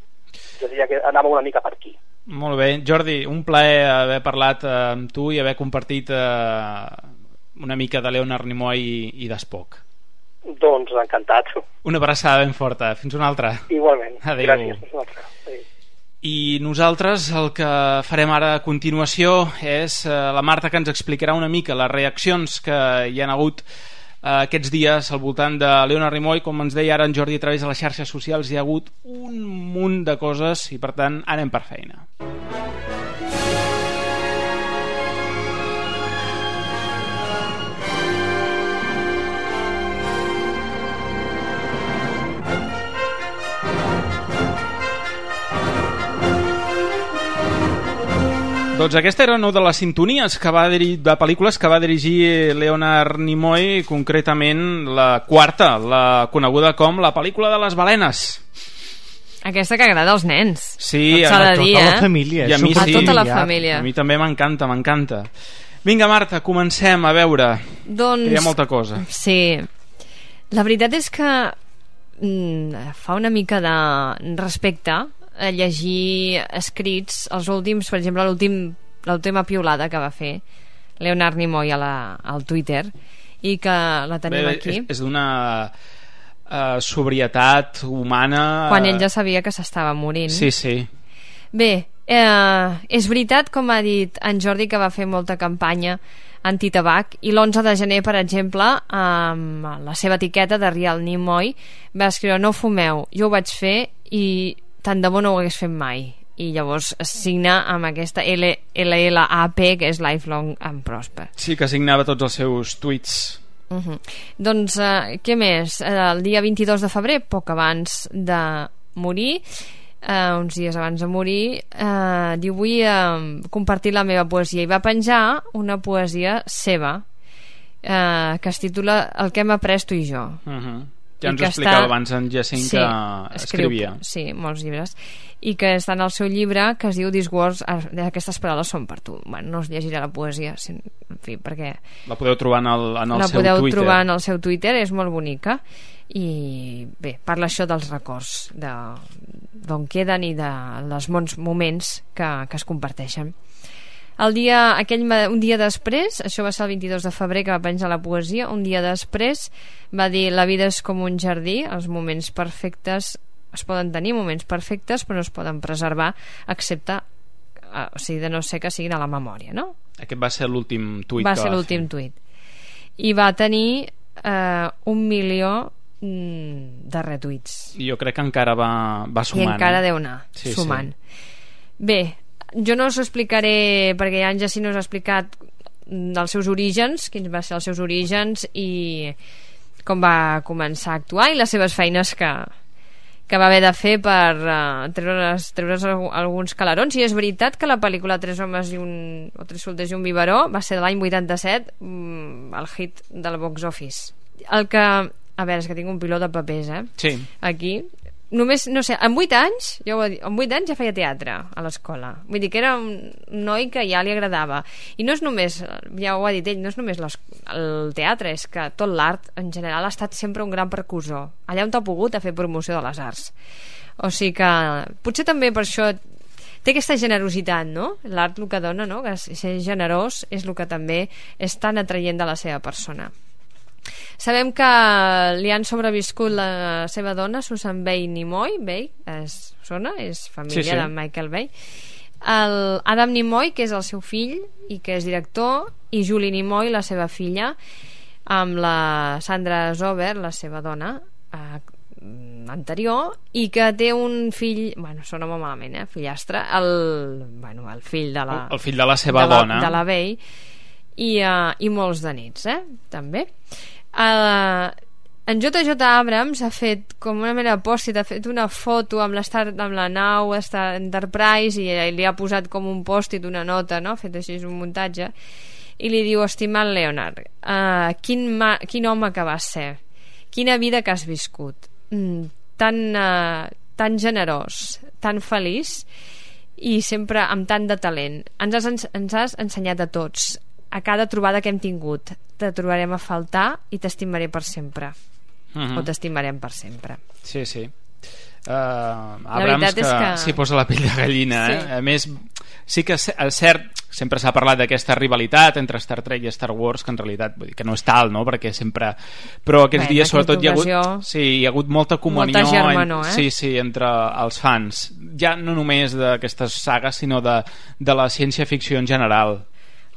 Jo diria que anava una mica per aquí. Molt bé. Jordi, un plaer haver parlat eh, amb tu i haver compartit eh, una mica de Leonard Nimoy i, i d'Espoc. Doncs encantat. Una abraçada ben forta. Fins una altra. Igualment. Adéu. Gràcies. Fins una altra. Adéu. I nosaltres el que farem ara a continuació és eh, la Marta que ens explicarà una mica les reaccions que hi han hagut aquests dies al voltant de Leonard Nimoy, com ens deia ara en Jordi a través de les xarxes socials, hi ha hagut un munt de coses i per tant anem per feina. Doncs aquesta era una de les sintonies que va dirigir, de pel·lícules que va dirigir Leonard Nimoy, concretament la quarta, la coneguda com la pel·lícula de les balenes. Aquesta que agrada als nens. Sí, s'ha a de dir, tota la eh? família, I a mi a sí. tota la família. A mi també m'encanta, m'encanta. Vinga, Marta, comencem a veure. Doncs... Hi ha molta cosa. Sí. La veritat és que mm, fa una mica de respecte a llegir escrits, els últims, per exemple, l'últim l'última piulada que va fer Leonard Nimoy a la, al Twitter i que la tenim Bé, aquí. És, és d'una uh, sobrietat humana... quan ell ja sabia que s'estava morint. Sí, sí. Bé, eh, és veritat, com ha dit en Jordi, que va fer molta campanya antitabac i l'11 de gener, per exemple, amb la seva etiqueta de Real Nimoy, va escriure no fumeu, jo ho vaig fer i tant de bo no ho hagués fet mai i llavors signa amb aquesta L LLAP que és Lifelong and Prosper Sí, que signava tots els seus tuits. Uh -huh. Doncs, eh, què més? Eh, el dia 22 de febrer, poc abans de morir, eh, uns dies abans de morir, eh, diu, vull eh, compartir la meva poesia. I va penjar una poesia seva, eh, que es titula El que hem après tu i jo. Uh -huh. Ja ens que ho explicava està- abans en Jacint Sí, que escriu, escrivia. Sí, molts llibres. I que està en el seu llibre que es diu These words, are- aquestes paraules són per tu. Bueno, no us llegiré la poesia, si- en fi, perquè La podeu trobar en el, en el la seu podeu Twitter. trobar en el seu Twitter, és molt bonica i bé, parla això dels records de d'on queden i de les bons moments que, que es comparteixen el dia, aquell, un dia després això va ser el 22 de febrer que va penjar la poesia un dia després va dir la vida és com un jardí els moments perfectes es poden tenir moments perfectes però no es poden preservar excepte eh, o sigui, de no ser que siguin a la memòria, no? Aquest va ser l'últim tuit va que ser l'últim tuit. I va tenir eh, un milió mm, de retuits. Jo crec que encara va, va I sumant. encara eh? deu anar Sí, sumant. Bé, jo no us explicaré perquè ja en Jacint us ha explicat dels seus orígens, quins van ser els seus orígens i com va començar a actuar i les seves feines que, que va haver de fer per uh, treure's, treure's algu- alguns calarons i és veritat que la pel·lícula Tres homes i un, o Tres soldats i un biberó va ser de l'any 87 mm, el hit del box office el que, a veure, és que tinc un piló de papers eh? Sí. aquí només, no sé, amb 8 anys jo ho dit, amb 8 anys ja feia teatre a l'escola vull dir que era un noi que ja li agradava i no és només, ja ho ha dit ell no és només les, el teatre és que tot l'art en general ha estat sempre un gran precursor allà on t'ha pogut a fer promoció de les arts o sigui que potser també per això té aquesta generositat, no? L'art el que dona, no? Que ser generós és el que també és tan atraient de la seva persona. Sabem que li han sobreviscut la seva dona, Susan Bay Nimoy, Bay, és zona, és família Sí, sí. de Michael Bay. El Adam Nimoy, que és el seu fill i que és director, i Julie Nimoy, la seva filla, amb la Sandra Zober, la seva dona, eh, anterior i que té un fill bueno, sona molt malament, eh? fillastre el, bueno, el fill de la El- fill de la seva de la, dona. de la Bay i, uh, i molts de nits eh? també. Uh, en JJ Abrams ha fet com una mena pòstit, ha fet una foto amb, l'Star- amb la nau Star Enterprise i, i li ha posat com un pòstit una nota, no? ha fet així un muntatge. I li diu, estimat Leonard uh, quin, ma quin home que vas ser? Quina vida que has viscut? Mm, tan, uh, tan generós tan feliç i sempre amb tant de talent. Ens has, ens has ensenyat a tots a cada trobada que hem tingut te trobarem a faltar i t'estimaré per sempre Mhm. o t'estimarem per sempre Sí, sí. Uh, Abrams veritat que, és que- s'hi posa la pell de gallina Sí. eh? a més sí que és cert sempre s'ha parlat d'aquesta rivalitat entre Star Trek i Star Wars que en realitat vull dir, que no és tal no? perquè sempre però aquests Bé, en dies sobretot hi ha, hagut, sí, hi ha hagut molta comunió Molta germanor, eh? sí, sí, entre els fans ja no només d'aquestes sagues sinó de, de la ciència-ficció en general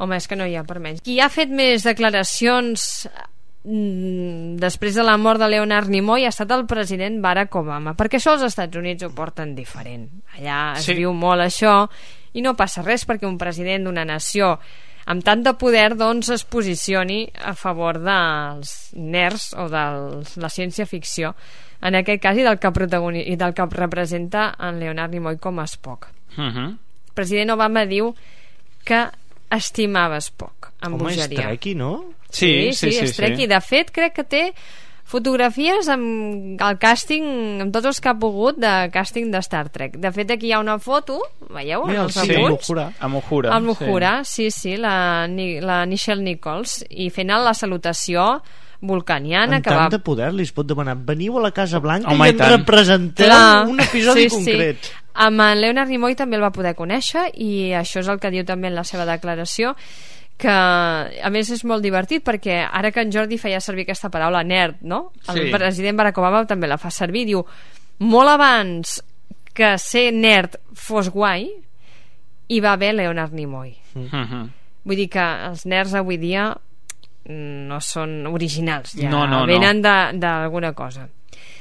Home, és que no hi ha per menys. Qui ha fet més declaracions mm, després de la mort de Leonard Nimoy ha estat el president Barack Obama, perquè això els Estats Units ho porten diferent. Allà es Sí. viu molt això i no passa res perquè un president d'una nació amb tant de poder doncs es posicioni a favor dels nerds o de la ciència-ficció en aquest cas i del que, protagoni i del que representa en Leonard Nimoy com a Spock. uh -huh. El president Obama diu que estimava Spock amb Home, és bogeria. trequi, no? Sí, sí, sí, és trequi. sí. De fet, crec que té fotografies amb el càsting, amb tots els que ha pogut de càsting de Star Trek. De fet, aquí hi ha una foto, veieu? Mira, els sí, apunts? Amb Uhura Amb Uhura, sí, sí, la, Ni- la Nichelle Nichols, i fent la salutació vulcaniana Amb que tant va de poder li es pot demanar veniu a la Casa Blanca Home, i i ens representeu Clar, un episodi sí, concret Sí. Amb en Leonard Nimoy també el va poder conèixer i això és el que diu també en la seva declaració que a més és molt divertit perquè ara que en Jordi feia servir aquesta paraula nerd, no? El Sí. president Barack Obama també la fa servir diu, molt abans que ser nerd fos guai hi va haver Leonard Nimoy uh -huh. vull dir que els nerds avui dia mm, no són originals ja No, no, no. venen de- d'alguna cosa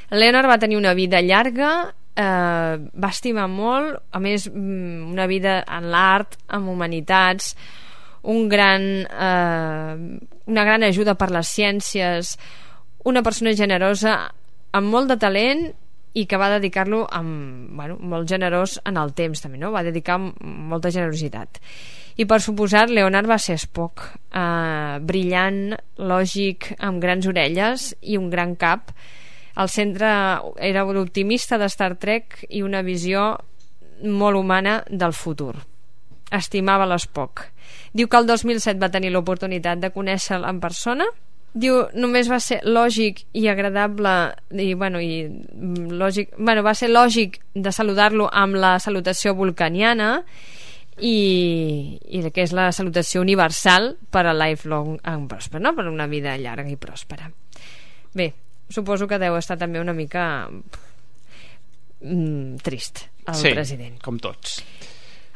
Leonard va tenir una vida llarga eh, va estimar molt a més mm, una vida en l'art amb humanitats un gran eh, una gran ajuda per les ciències una persona generosa amb molt de talent i que va dedicar-lo amb, bueno, molt generós en el temps també, no? va dedicar molta generositat i per suposat Leonard va ser Spock eh, brillant, lògic amb grans orelles i un gran cap al centre era l'optimista de Star Trek i una visió molt humana del futur. Estimava l'Spock diu que el 2007 va tenir l'oportunitat de conèixer-lo en persona. Diu només va ser lògic i agradable i, bueno, i mm, lògic, bueno, va ser lògic de saludar-lo amb la salutació vulcaniana i, i que és la salutació universal per a lifelong and prosper, no? per una vida llarga i pròspera. Bé, suposo que deu estar també una mica mm, trist el sí, president com tots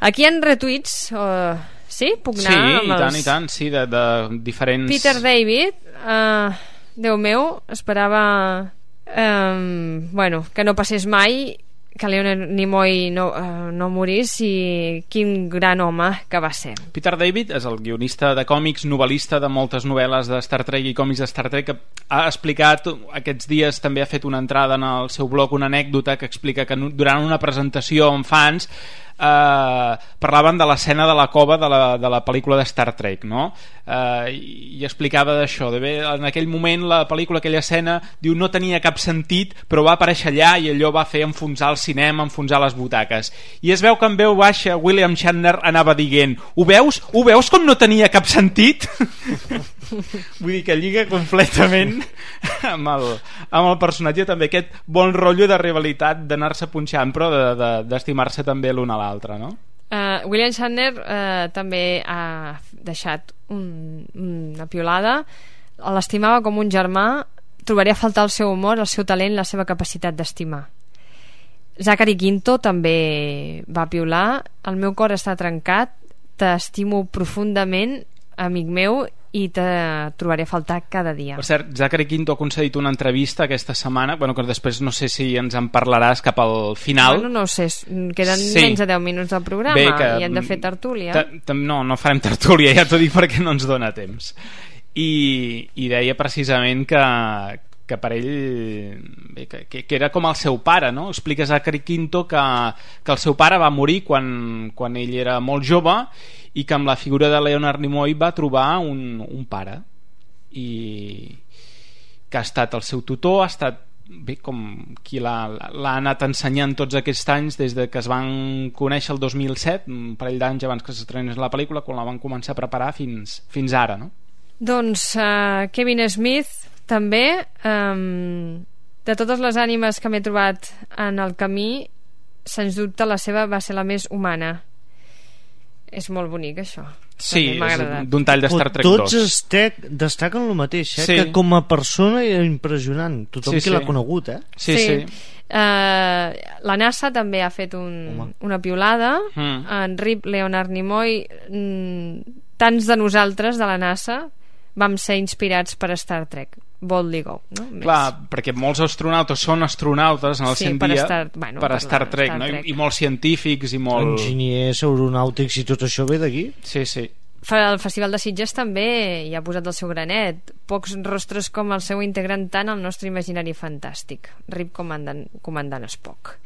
Aquí hi ha retuits, uh, sí? Puc anar Sí, amb i els... tant, i tant, sí, de, de diferents... Peter David, uh, Déu meu, esperava um, bueno, que no passés mai que Leonard Nimoy no, uh, no morís i quin gran home que va ser. Peter David és el guionista de còmics, novel·lista de moltes novel·les de Star Trek i còmics de Star Trek que ha explicat, aquests dies també ha fet una entrada en el seu blog, una anècdota que explica que durant una presentació amb fans eh, parlaven de l'escena de la cova de la, de la pel·lícula de Star Trek no? eh, i explicava d'això de en aquell moment la pel·lícula aquella escena diu no tenia cap sentit però va aparèixer allà i allò va fer enfonsar el cinema enfonsar les butaques i es veu que en veu baixa William Shatner anava dient ho veus? Ho veus com no tenia cap sentit? <laughs> vull dir que lliga completament <laughs> amb el, amb el personatge també aquest bon rotllo de rivalitat d'anar-se punxant però d'estimar-se de, de, també l'un a l'altre no? Uh, William Shatner uh, també ha deixat un, una piolada l'estimava com un germà. Trobaria a faltar el seu humor, el seu talent la seva capacitat d'estimar. Zachary Quinto també va piular. El meu cor està trencat. T'estimo profundament amic meu i te trobaré a faltar cada dia. Per cert, Zachary Quinto ha concedit una entrevista aquesta setmana, bueno, que després no sé si ens en parlaràs cap al final. Bueno, no sé, queden sí. menys de 10 minuts del programa Bé, que, i hem de fer tertúlia. No, no farem tertúlia, ja t'ho dic perquè no ens dona temps. I, i deia precisament que, que per ell bé, que, que era com el seu pare no? explica Zachary Quinto que, que el seu pare va morir quan, quan ell era molt jove i que amb la figura de Leonard Nimoy va trobar un, un pare i que ha estat el seu tutor ha estat bé, com qui l'ha anat ensenyant tots aquests anys des de que es van conèixer el 2007 un parell d'anys abans que s'estrenés la pel·lícula quan la van començar a preparar fins, fins ara no? Doncs uh, Kevin Smith també um, de totes les ànimes que m'he trobat en el camí sens dubte la seva va ser la més humana és molt bonic això Sí, d'un tall de Star Trek 2 Tots estec, destaquen el mateix eh? Sí. que com a persona era impressionant tothom Sí, sí, qui sí. l'ha conegut eh? Sí, sí. Uh, la NASA també ha fet un, una piolada Mm. en Rip Leonard Nimoy mm, tants de nosaltres de la NASA vam ser inspirats per Star Trek Boldly Go no? Més. Clar, perquè molts astronautes són astronautes en el Sí, cent per dia Star- bueno, per per Star Trek, Star no? Trek. I, I molts científics i molt... enginyers aeronàutics i tot això ve d'aquí Sí, sí. Fa- El Festival de Sitges també hi ha posat el seu granet. Pocs rostres com el seu integrant tant al nostre imaginari fantàstic. Rip comandant, comandant Spock.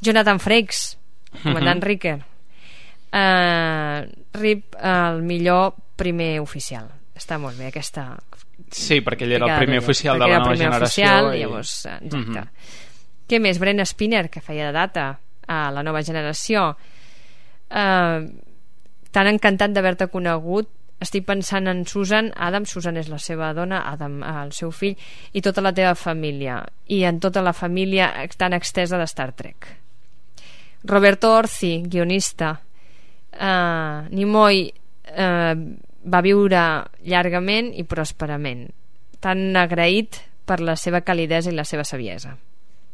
Jonathan Frakes, comandant Mhm. Riker. Uh, Rip, el millor primer oficial. Està molt bé aquesta... Sí, perquè ell era el primer oficial de la nova generació. Oficial, i... Llavors, eh, exacte. Mhm. Què més? Brent Spinner, que feia de data a la nova generació. Uh, tan encantat d'haver-te conegut estic pensant en Susan Adam, Susan és la seva dona Adam, eh, el seu fill i tota la teva família i en tota la família tan extesa de Star Trek Roberto Orci, guionista uh, Nimoy uh, va viure llargament i pròsperament tan agraït per la seva calidesa i la seva saviesa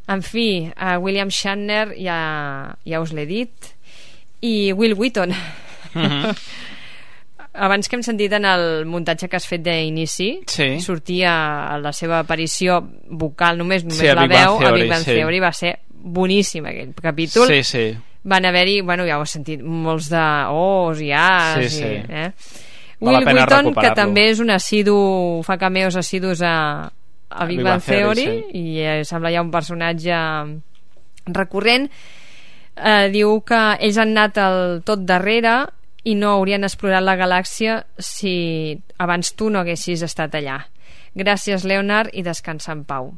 en fi, a William Shatner ja, ja us l'he dit i Will Wheaton Mhm. <laughs> abans que hem sentit en el muntatge que has fet d'inici Sí. sortia la seva aparició vocal només, només Sí, a la veu a Theory, Big Bang sí. Theory va ser boníssim aquell capítol Sí, sí. van haver-hi, bueno ja ho has sentit molts de os i as Sí, sí. i, eh? Will Wheaton que recuperar-lo. també és un assidu fa cameos assidus a, a Big, Bang Theory, sí. i eh, sembla ja un personatge recurrent eh, diu que ells han anat al tot darrere i no haurien explorat la galàxia si abans tu no haguessis estat allà. Gràcies, Leonard, i descansa en pau.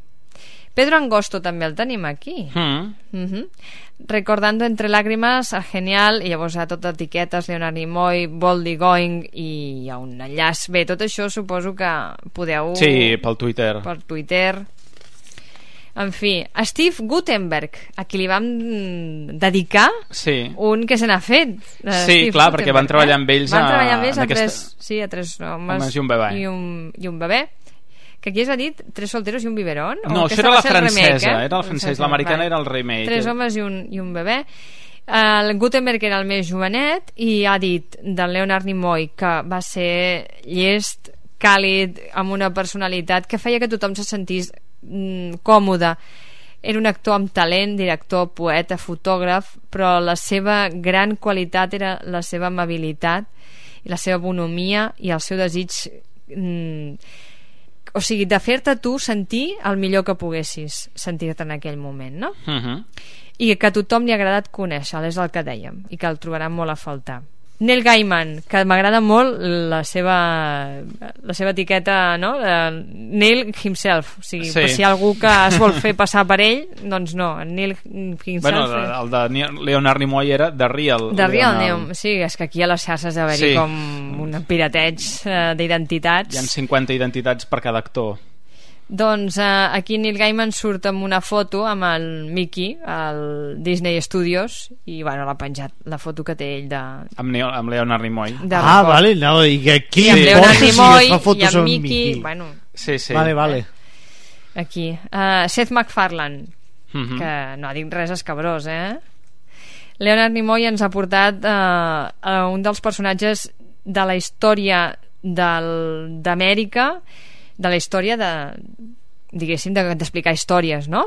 Pedro Angosto també el tenim aquí. Mm. Mhm. Recordando entre lágrimas a Genial i llavors a tot etiquetes Leonard Nimoy, Boldy Going i hi ha un enllaç bé, tot això suposo que podeu Sí, pel Twitter. per Twitter en fi, a Steve Gutenberg a qui li vam dedicar Sí. un que se n'ha fet eh, Sí, Steve clar, perquè van Gutenberg, treballar eh? amb ells van a- treballar amb ells a, aquesta- tres, sí, a tres homes, Homes i un bebè. i un, i un bebè que aquí es va dir Tres solteros i un biberón? O No, això era va la el remake, francesa, eh? era el francès, l'americana era el remake. Tres homes i un, i un bebè El Gutenberg era el més jovenet i ha dit del Leonard Nimoy que va ser llest, càlid, amb una personalitat que feia que tothom se sentís mm, còmode. Era un actor amb talent, director, poeta, fotògraf, però la seva gran qualitat era la seva amabilitat i la seva bonomia i el seu desig mm, o sigui, de fer-te tu sentir el millor que poguessis sentir-te en aquell moment, no? Uh -huh. i que a tothom li ha agradat conèixer, és el que dèiem, i que el trobaran molt a faltar. Neil Gaiman, que m'agrada molt la seva, la seva etiqueta, no? Uh, Neil himself, o sigui, Sí. si hi ha algú que es vol fer passar per ell, doncs no, Neil himself... Bueno, el de Leonard Nimoy era The Real. de Real. Name, sí, és que aquí a les xarxes ha d'haver-hi Sí. com un pirateig eh, d'identitats. Hi ha 50 identitats per cada actor. Doncs eh, aquí Neil Gaiman surt amb una foto amb el Mickey al Disney Studios i bueno, l'ha penjat la foto que té ell de, Amb, Neo, amb Leonard Nimoy. de Ah, record. vale, no, i que aquí I amb Leonard si Nimoy fa i fotos amb amb Mickey, Mickey. bueno, Sí, sí. Vale, vale. aquí uh, Seth MacFarlane Mhm. que no ha dit res escabrós eh? Leonard Nimoy ens ha portat uh, a un dels personatges de la història del- d'Amèrica de la història de diguéssim de- d'explicar històries no?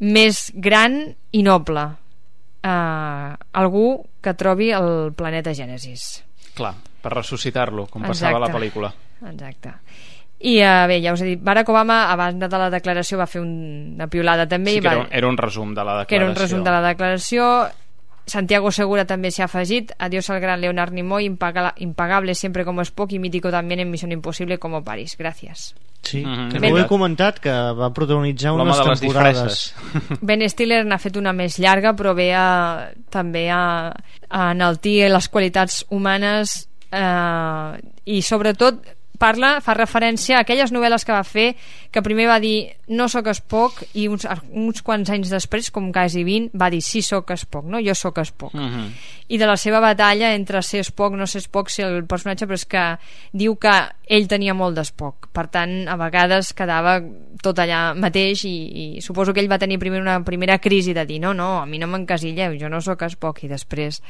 més gran i noble uh, algú que trobi el planeta Gènesis Clar, per ressuscitar-lo, com passava a la Exacte. pel·lícula. Exacte. I uh, bé, ja us he dit, Barack Obama abans de la declaració va fer un, una piulada també Sí, i va, era, un- era un resum de la declaració. que era un resum de la declaració Santiago Segura també s'hi ha afegit. Adiós al gran Leonard Nimoy impaga- impagable siempre como Spock y mítico también en Misión Imposible como Paris Gracias Sí, Mhm, també és ho he comentat que va protagonitzar unes temporades. <laughs> Ben Stiller n'ha fet una més llarga però ve a, també a, a enaltir les qualitats humanes eh, i sobretot parla, fa referència a aquelles novel·les que va fer que primer va dir no sóc Spock i uns, uns quants anys després, com quasi 20 va dir sí sóc Spock, no? jo sóc Spock Mhm. i de la seva batalla entre ser Spock, no ser Spock, ser el personatge però és que diu que ell tenia molt d'Spock per tant a vegades quedava tot allà mateix i, i suposo que ell va tenir primer una primera crisi de dir no, no, a mi no m'encasilleu, jo no sóc Spock i després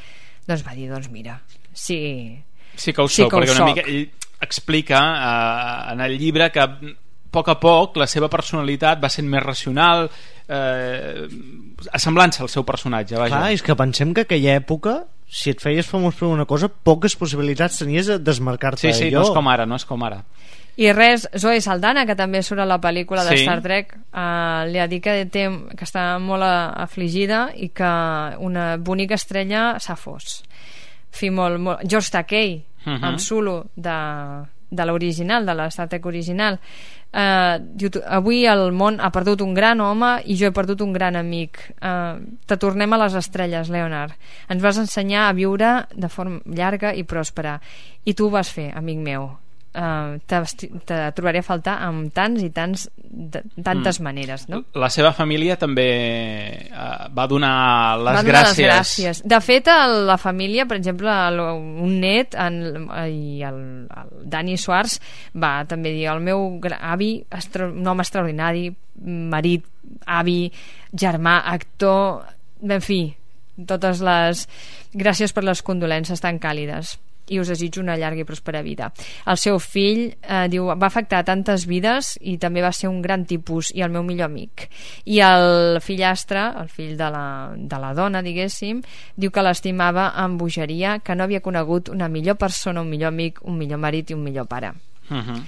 doncs va dir, doncs mira sí, Sí que ho Sí sóc, perquè una soc. mica ell explica eh, en el llibre que a poc a poc la seva personalitat va sent més racional eh, assemblant-se al seu personatge vaja. Clar, és que pensem que aquella època si et feies famós per una cosa poques possibilitats tenies de desmarcar-te sí, sí, no és com ara, no és com ara I res, Zoe Saldana, que també surt a la pel·lícula de Sí. Star Trek, uh, li ha dit que, té, que està molt afligida i que una bonica estrella s'ha fos. Fi molt, molt... George Takei, Mhm. el Zulu de, de l'original, de la Star Trek original, uh, diu, "Tu- avui el món ha perdut un gran home i jo he perdut un gran amic. Uh, te tornem a les estrelles, Leonard. Ens vas ensenyar a viure de forma llarga i pròspera. I tu ho vas fer, amic meu uh, te, trobaré a faltar amb tants i tants de, tantes Mm. maneres no? la seva família també eh, va donar les Va donar gràcies les gràcies. De fet, a la família, per exemple, el- un net en, i el, el Dani Suars va també dir el meu avi, extra, un home extraordinari, marit, avi, germà, actor, en fi, totes les gràcies per les condolències tan càlides i us desitjo una llarga i pròspera vida. El seu fill eh, diu va afectar tantes vides i també va ser un gran tipus i el meu millor amic. I el fillastre, el fill de la, de la dona, diguéssim, diu que l'estimava amb bogeria, que no havia conegut una millor persona, un millor amic, un millor marit i un millor pare. Mhm.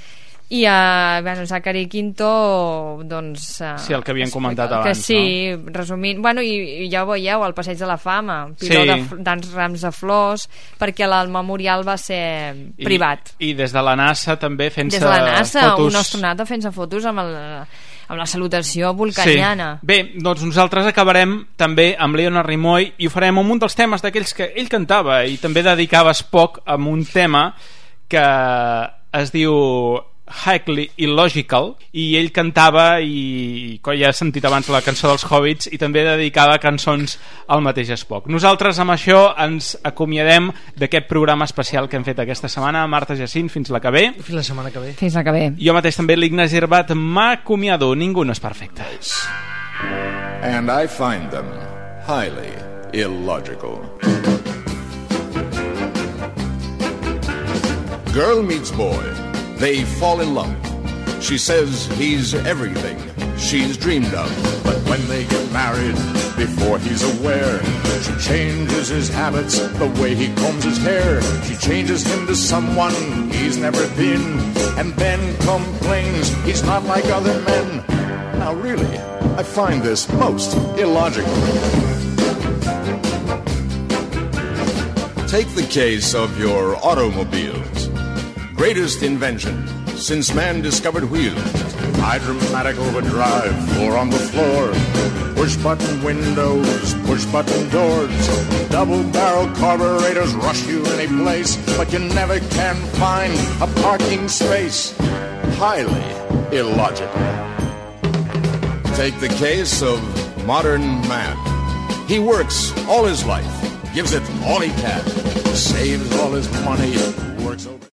I uh, bueno, Zachary Quinto doncs, uh, Sí, el que havien comentat que abans, sí, resumint bueno, i, i ja ho veieu, al Passeig de la Fama piló Sí. d'ans rams de flors perquè el memorial va ser I- privat i des de la NASA també fent-se des de la NASA, fotos un astronauta fent-se fotos amb, el, amb la salutació vulcaniana Sí. Bé, doncs nosaltres acabarem també amb Leonard Nimoy i ho farem amb un dels temes d'aquells que ell cantava i també dedicava Spock amb un tema que es diu Highly Illogical i ell cantava i com ja he sentit abans la cançó dels Hobbits i també dedicava cançons al mateix Spock. Nosaltres amb això ens acomiadem d'aquest programa especial que hem fet aquesta setmana. Marta Jacint, fins la que ve. Fins la setmana que ve. fins la que ve Jo mateix també l'Ignasi Herbat m'acomiado. Ningú no és perfecte. And I find them highly illogical. Girl meets boy. They fall in love. She says he's everything she's dreamed of. But when they get married, before he's aware, she changes his habits, the way he combs his hair. She changes him to someone he's never been, and then complains he's not like other men. Now, really, I find this most illogical. Take the case of your automobiles. Greatest invention since man discovered wheels. Hydromatic overdrive, floor on the floor. Push button windows, push button doors. Double barrel carburetors rush you any place, but you never can find a parking space. Highly illogical. Take the case of modern man. He works all his life, gives it all he can, saves all his money, works over.